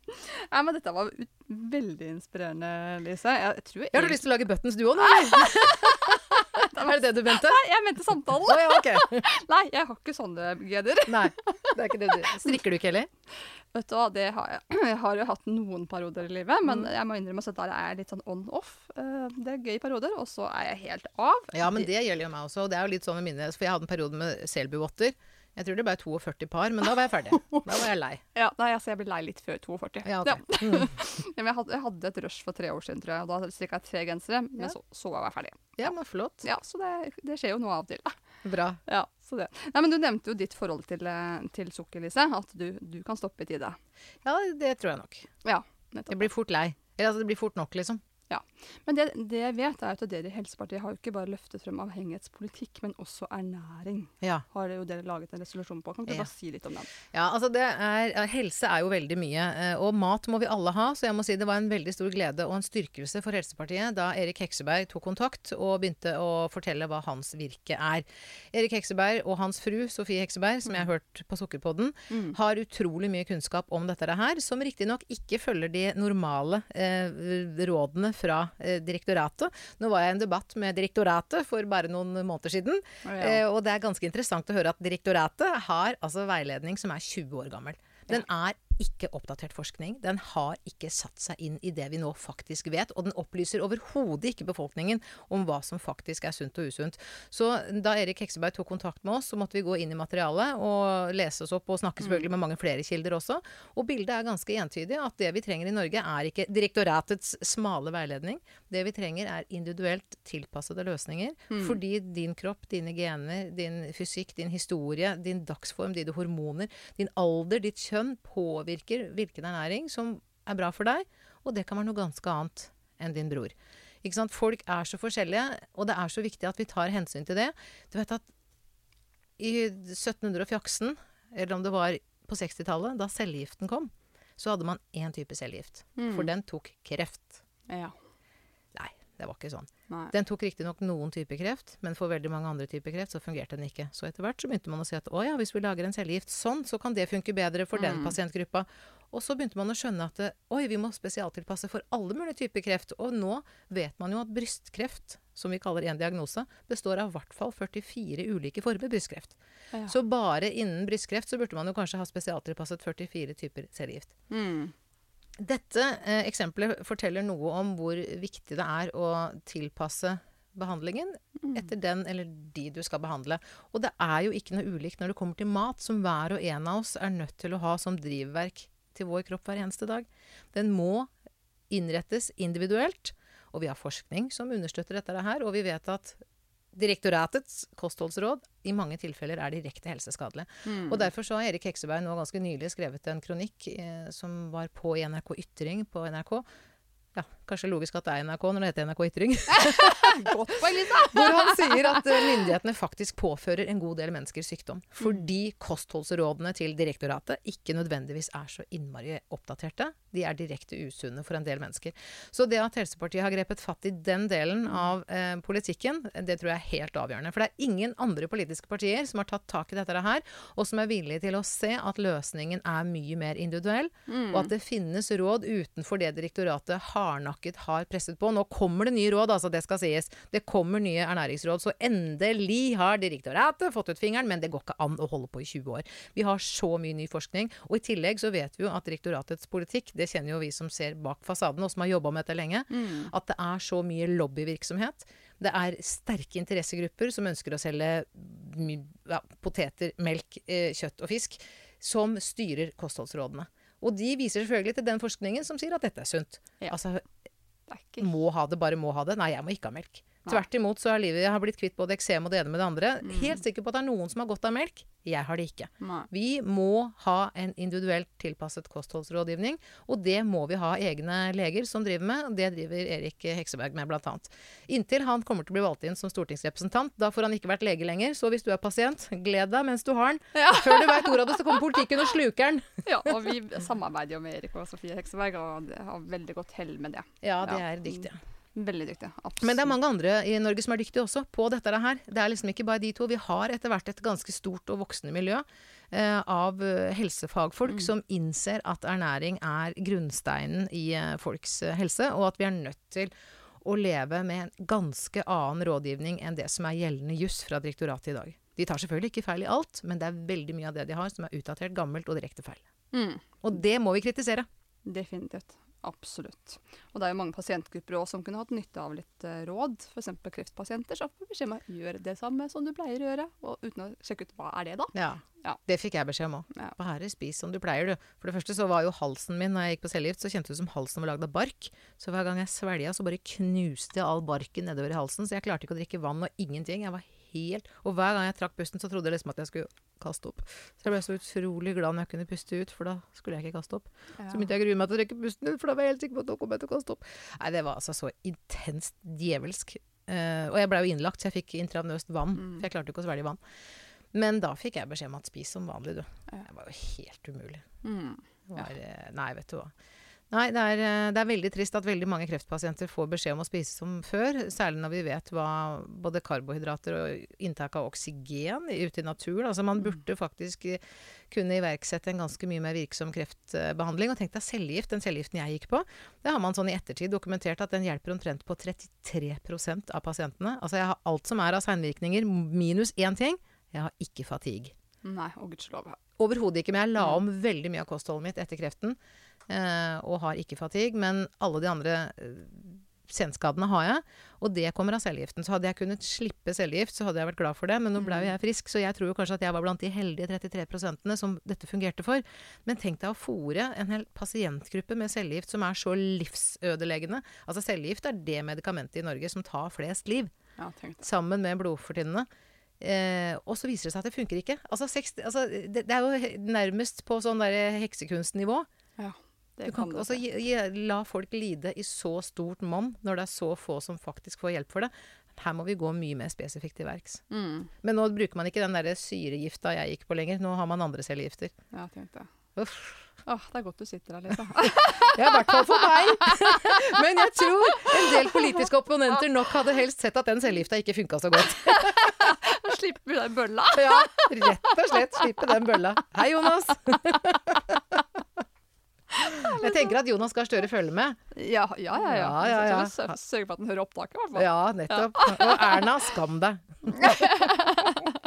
Nei, men dette var veldig inspirerende, Lise. Jeg, jeg tror Har du lyst til å lage buttons du òg, nå? eller? er det det du mente? Nei, jeg mente samtalen. Oh, ja, okay. Nei, jeg har ikke sånne geder. Nei, det er ikke det du Strikker du ikke heller? Vet du hva, det har jeg. Jeg har jo hatt noen perioder i livet, men Mm. jeg må innrømme at der er jeg litt sånn on-off. Eh, Det er gøy perioder, og så er jeg helt av. Ja, men det gjelder jo meg også. Og det er jo litt sånn med mine For jeg hadde en periode med selbuvotter. Jeg tror det ble 42 par, men da var jeg ferdig. Da var jeg lei. Ja, nei, altså, jeg ble lei litt før 42. Ja, ok. Mm. Ja, men jeg, hadde, jeg hadde et rush for tre år siden, tror jeg. og Da strikka jeg tre gensere, men så, så var jeg ferdig. Ja, men flott. Ja, Så det, det skjer jo noe av og til. Bra. Ja, så det. Nei, men Du nevnte jo ditt forhold til, eh, til sukker, Lise. At du, du kan stoppe i tide. Ja, det tror jeg nok. Ja, nettopp. Jeg blir fort lei. Eller altså, det blir fort nok, liksom. Men det, det jeg vet, er at dere i Helsepartiet har jo ikke bare løftet frem avhengighetspolitikk, men også ernæring. Ja. Har jo dere laget en resolusjon på. Kan ikke du Ja. bare si litt om den? Ja, altså det er, Helse er jo veldig mye, eh, og mat må vi alle ha. Så jeg må si det var en veldig stor glede og en styrkelse for Helsepartiet da Erik Hekseberg tok kontakt og begynte å fortelle hva hans virke er. Erik Hekseberg og hans fru Sofie Hekseberg, som jeg har hørt på Sukkerpodden, Mm. har utrolig mye kunnskap om dette her, som riktignok ikke følger de normale eh, rådene fra eh, direktoratet. Nå var jeg i en debatt med direktoratet for bare noen måneder siden. Eh, og det er ganske interessant å høre at direktoratet har altså veiledning som er 20 år gammel. Den er ikke oppdatert forskning. Den har ikke satt seg inn i det vi nå faktisk vet. Og den opplyser overhodet ikke befolkningen om hva som faktisk er sunt og usunt. Så da Erik Hekseberg tok kontakt med oss, så måtte vi gå inn i materialet og lese oss opp og snakke selvfølgelig med mange flere kilder også. Og bildet er ganske entydig at det vi trenger i Norge er ikke direktoratets smale veiledning. Det vi trenger er individuelt tilpassede løsninger. Fordi din kropp, dine gener, din fysikk, din historie, din dagsform, dine hormoner, din alder, ditt kjønn påvirker hvilken ernæring som er bra for deg. Og det kan være noe ganske annet enn din bror. Ikke sant? Folk er så forskjellige, og det er så viktig at vi tar hensyn til det. Du vet at i 1700-fjaksen, eller om det var på 60-tallet, da cellegiften kom, så hadde man én type cellegift. For den tok kreft. Ja. Det var ikke sånn. Nei. Den tok riktignok noen typer kreft, men for veldig mange andre typer kreft så fungerte den ikke. Så etter hvert så begynte man å si at å ja, hvis vi lager en cellegift sånn, så kan det funke bedre for den pasientgruppa. Og så begynte man å skjønne at oi, vi må spesialtilpasse for alle mulige typer kreft. Og nå vet man jo at brystkreft, som vi kaller én diagnose, består av i hvert fall 44 ulike former brystkreft. Ja. Så bare innen brystkreft så burde man jo kanskje ha spesialtilpasset 44 typer cellegift. Mm. Dette eh, eksempelet forteller noe om hvor viktig det er å tilpasse behandlingen etter den eller de du skal behandle. Og det er jo ikke noe ulikt når det kommer til mat, som hver og en av oss er nødt til å ha som drivverk til vår kropp hver eneste dag. Den må innrettes individuelt, og vi har forskning som understøtter dette her, og vi vet at Direktoratets kostholdsråd i mange tilfeller er direkte helseskadelig. Mm. Og Derfor så har Erik Hekseberg nå ganske nylig skrevet en kronikk eh, som var på i NRK Ytring på NRK. Ja, Kanskje logisk at det er NRK når det heter NRK Ytring. Godt poeng, Lisa! Hvor han sier at eh, myndighetene faktisk påfører en god del mennesker sykdom. Fordi kostholdsrådene til direktoratet ikke nødvendigvis er så innmari oppdaterte. De er direkte usunne for en del mennesker. Så det at Helsepartiet har grepet fatt i den delen av eh, politikken, det tror jeg er helt avgjørende. For det er ingen andre politiske partier som har tatt tak i dette her, og som er villige til å se at løsningen er mye mer individuell, og at det finnes råd utenfor det direktoratet hardnakket har presset på. Nå kommer det nye råd, altså det skal sies. Det kommer nye ernæringsråd, så endelig har direktoratet fått ut fingeren, men det går ikke an å holde på i 20 år. Vi har så mye ny forskning, og i tillegg så vet vi jo at direktoratets politikk, det kjenner jo vi som ser bak fasaden, og som har jobba med dette lenge, at det er så mye lobbyvirksomhet. Det er sterke interessegrupper som ønsker å selge ja, poteter, melk, eh, kjøtt og fisk, som styrer kostholdsrådene. Og de viser selvfølgelig til den forskningen som sier at dette er sunt. Ja. Altså, må ha det, bare må ha det. Nei, jeg må ikke ha melk. Tvert imot så har livet jeg har blitt kvitt både eksem og det ene med det andre. Helt sikker på at det er noen som har godt av melk. Jeg har det ikke. Nei. Vi må ha en individuelt tilpasset kostholdsrådgivning, og det må vi ha egne leger som driver med. Det driver Erik Hekseberg med, blant annet. Inntil han kommer til å bli valgt inn som stortingsrepresentant. Da får han ikke vært lege lenger, så hvis du er pasient, gled deg mens du har den. Ja. Før du veit ordet av det, så kommer politikken og sluker den. Ja, og vi samarbeider jo med Erik og Sofie Hekseberg, og har veldig godt hell med det. Ja, det Ja. dyktige. dyktig. Veldig dyktig. Absolutt. Men det er mange andre i Norge som er dyktige også på dette her. Det er liksom ikke bare de to. Vi har etter hvert et ganske stort og voksende miljø eh, av helsefagfolk helsefagfolk som innser at ernæring er grunnsteinen i eh, folks eh, helse, og at vi er nødt til å leve med en ganske annen rådgivning enn det som er gjeldende juss fra direktoratet i dag. De tar selvfølgelig ikke feil i alt, men det er veldig mye av det de har som er utdatert, gammelt og direkte feil. Mm, Og det må vi kritisere. definitivt. Absolutt. Og det er jo mange pasientgrupper også som kunne hatt nytte av litt eh, råd. F.eks. kreftpasienter så får beskjed om å gjøre det samme som du pleier å gjøre, og uten å sjekke ut hva er det da. Ja. Ja. Det fikk jeg beskjed om òg. Ja. Bare spis som du pleier, du. For det første så var jo halsen min når jeg gikk på cellegift, så kjentes det ut som halsen var lagd av bark. Så hver gang jeg svelga, så bare knuste jeg all barken nedover i halsen. Så jeg klarte ikke å drikke vann og ingenting. Jeg var helt Og hver gang jeg trakk pusten, så trodde jeg liksom at jeg skulle kaste opp. Så jeg ble så utrolig glad når jeg kunne puste ut, for da skulle jeg ikke kaste opp. Ja. Så begynte jeg å grue meg til å trekke pusten ut, for da var jeg helt sikker på at nå kom jeg til å kaste opp. Nei, det var altså så intenst djevelsk. Uh, og jeg blei jo innlagt, så jeg fikk intravenøst vann. Mm. For jeg klarte ikke å svelge vann. Men da fikk jeg beskjed om at spis som vanlig, du. Ja. Det var jo helt umulig. Mm. Var, eh, Nei, vet du hva. Nei, det er, eh, det er veldig trist at veldig mange kreftpasienter får beskjed om å spise som før. Særlig når vi vet hva både karbohydrater og inntak av oksygen ute i naturen Altså man burde faktisk eh, kunne iverksette en ganske mye mer virksom kreftbehandling. Og tenk deg cellegift, den cellegiften jeg gikk på. Det har man sånn i ettertid dokumentert at den hjelper omtrent på 33% av pasientene. Altså jeg har alt som er av seinvirkninger, minus én ting. Jeg har ikke fatigue. Nei, og gudskjelov. Overhodet ikke. Men jeg la om veldig mye av kostholdet mitt etter kreften. Eh, og har ikke fatigue. Men alle de andre eh, senskadene har jeg. Og det kommer av cellegiften. Så hadde jeg kunnet slippe cellegift, så hadde jeg vært glad for det. Men nå ble jo jeg frisk, så jeg tror jo kanskje at jeg var blant de heldige 33% som dette fungerte for. Men tenk deg å fòre en hel pasientgruppe med cellegift som er så livsødeleggende. Altså cellegift er det medikamentet i Norge som tar flest liv Ja, sammen med blodfortynnende. Eh, og så viser det seg at det funker ikke. Altså, 60, altså, det, det er jo nærmest på sånn der heksekunstnivå. Ja, det Du kan kan også la folk lide i så stort monn når det er så få som faktisk får hjelp for det. Her må vi gå mye mer spesifikt til verks. Mm. Men nå bruker man ikke den der syregifta jeg gikk på lenger. Nå har man andre cellegifter. Ja, tenkte det. Uff. Åh, det er godt du sitter her, Lisa. Ja, i hvert fall for meg. Men jeg tror en del politiske opponenter nok hadde helst sett at den cellegifta ikke funka så godt. Slipper du den bølla. Ja, rett og slett slippe den bølla. Hei, Jonas. Jeg tenker at Jonas Gahr Støre følger med. Ja, ja, ja. ja. Ja, ja, ja. Så sørg- Sørg for at den hører opptaket, i hvert fall. Ja, nettopp. Og Erna, skam deg.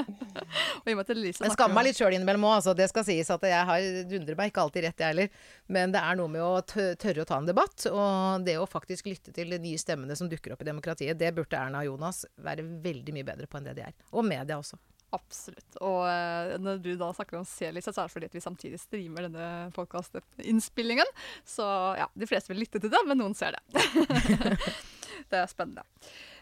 Jeg skammer meg litt sjøl innimellom òg, altså. Det skal sies at jeg har dundrer meg ikke alltid rett, jeg heller. Men det er noe med å tørre å ta en debatt. Og det å faktisk lytte til de nye stemmene som dukker opp i demokratiet, det burde Erna og Jonas være veldig mye bedre på enn det de er. Og media også. Absolutt. Og eh, når du da snakker om C-lista, så er det fordi at vi samtidig streamer denne podkast-innspillingen. Så ja, de fleste vil lytte til det, men noen ser det. det er spennende.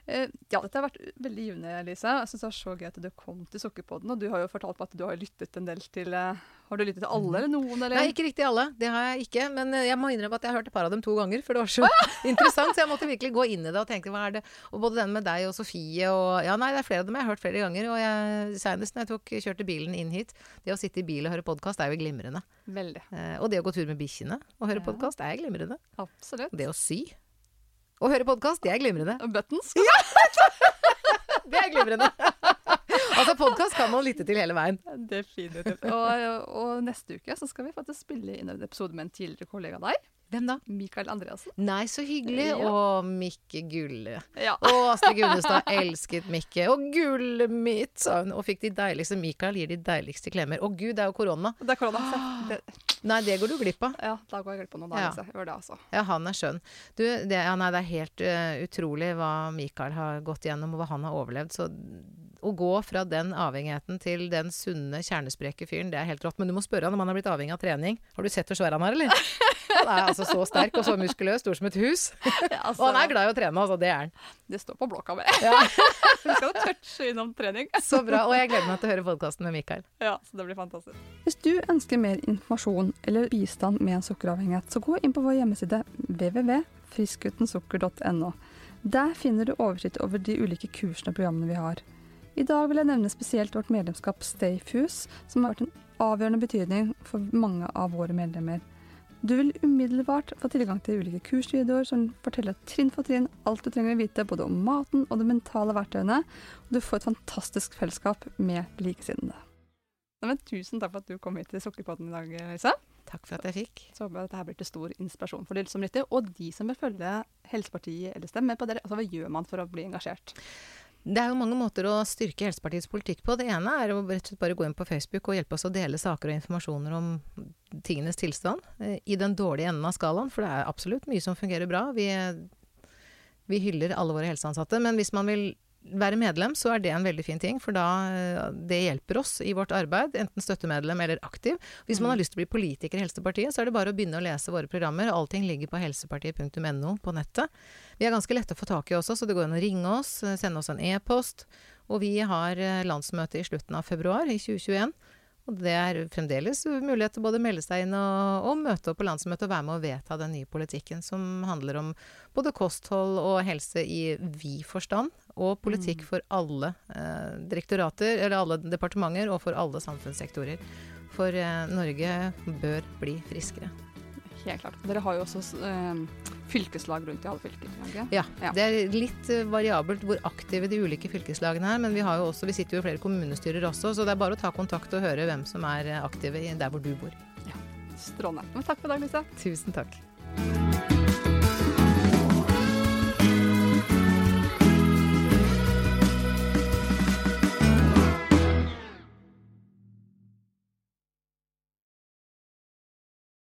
Eh, ja, dette har vært veldig givende, Lise. Jeg synes det var så gøy at du kom til Sukkerpodden. Og du har jo fortalt meg at du har lyttet en del til eh, Har du lyttet til alle eller noen? Eller? Nei, ikke riktig alle. Det har jeg ikke. Men eh, jeg må innrømme at jeg har hørt et par av dem to ganger, for det var så interessant. Så jeg måtte virkelig gå inn i det og tenke hva er det Og både den med deg og Sofie og Ja, nei, det er flere av dem jeg har hørt flere ganger. Og jeg, senest når jeg tok, kjørte bilen inn hit Det å sitte i bil og høre podkast er jo glimrende. Veldig. Eh, og det å gå tur med bikkjene og høre Ja. podkast er glimrende. Absolutt. Det å sy og høre podkast, det er glimrende. Og ja! Det er glimrende. altså, podkast kan man lytte til hele veien. Definitivt. Og, og neste uke så skal vi faktisk spille inn en episode med en tidligere kollega av deg, Hvem da? Mikael Andreassen. Nei, så hyggelig. Ja. Og Mikke Gulle. Ja. Og Astrid Gunnestad elsket Mikke. Og gullet mitt, sa hun. Og fikk de deiligste Mikael gir de deiligste klemmer. Å gud, det er jo korona. Det er korona. Det, Nei, det går du glipp av. ja, da går jeg glipp av noen dager. Ja. Gjør det, altså. Ja, han er skjønn. Du, det, ja, nei, det er helt uh, utrolig hva Mikael har gått gjennom, og hva han har overlevd. Så å gå fra den avhengigheten til den sunne, kjernespreke fyren, det er helt rått. Men du må spørre han om han har blitt avhengig av trening. Har du sett hvor svær han er, eller? Han er altså så sterk og så muskuløs, stor som et hus. Ja, altså, Og han er glad i å trene, altså. Det er han. Det står på blokka mi. Ja, Vi skal touche innom trening. så bra. Og jeg gleder meg til å høre podkasten med Mikael. Ja, så det blir fantastisk. Hvis du ønsker mer informasjon eller bistand med en sukkeravhengighet, så gå inn på vår hjemmeside www.friskutensukker.no. Der finner du oversikt over de ulike kursene og programmene vi har. I dag vil jeg nevne spesielt vårt medlemskap Stayfuse, som har vært en avgjørende betydning for mange av våre medlemmer. Du vil umiddelbart få tilgang til ulike kursvideoer som forteller trinn for trinn alt du trenger å vite både om maten og de mentale verktøyene, og du får et fantastisk fellesskap med likesinnede. Tusen takk for at du kom hit til Sukkerpodden i dag, Lisa. Takk for at jeg fikk. Så håper jeg at dette blir til stor inspirasjon for de som lytter, og de som vil følge Helsepartiet eller stemme på dere. Altså, hva gjør man for å bli engasjert? Det er jo mange måter å styrke Helsepartiets politikk på. Det ene er å rett og slett bare gå inn på Facebook og hjelpe oss å dele saker og informasjoner om tingenes tilstand. eh, I den dårlige enden av skalaen, for det er absolutt mye som fungerer bra. Vi, vi hyller alle våre helseansatte. Men hvis man vil være medlem, så er det en veldig fin ting. For da eh, det hjelper oss i vårt arbeid, enten støttemedlem eller aktiv. Hvis man har lyst til å bli politiker i Helsepartiet, så er det bare å begynne å lese våre programmer. Allting ligger på helsepartiet.no på nettet. Vi er ganske lette å få tak i også, så det går an å ringe oss, eh, sende oss en e-post. Og vi har eh, landsmøte i slutten av februar i 2021. Og det er fremdeles mulighet til både å melde seg inn og, og møte opp på landsmøtet og være med å vedta den nye politikken som handler om både kosthold og helse i vid forstand, og politikk for alle eh, direktorater, eller alle departementer, og for alle samfunnssektorer. For eh, Norge bør bli friskere. Helt klart. Dere har jo også eh, fylkeslag rundt i alle fylker. ikke? Ja, Ja. det er litt eh, variabelt hvor aktive de ulike fylkeslagene er, men vi, har jo også, vi sitter jo i flere kommunestyrer også, så det er bare å ta kontakt og høre hvem som er aktive der hvor du bor. Ja. Strålende. Men takk for i dag, Lise. Tusen takk.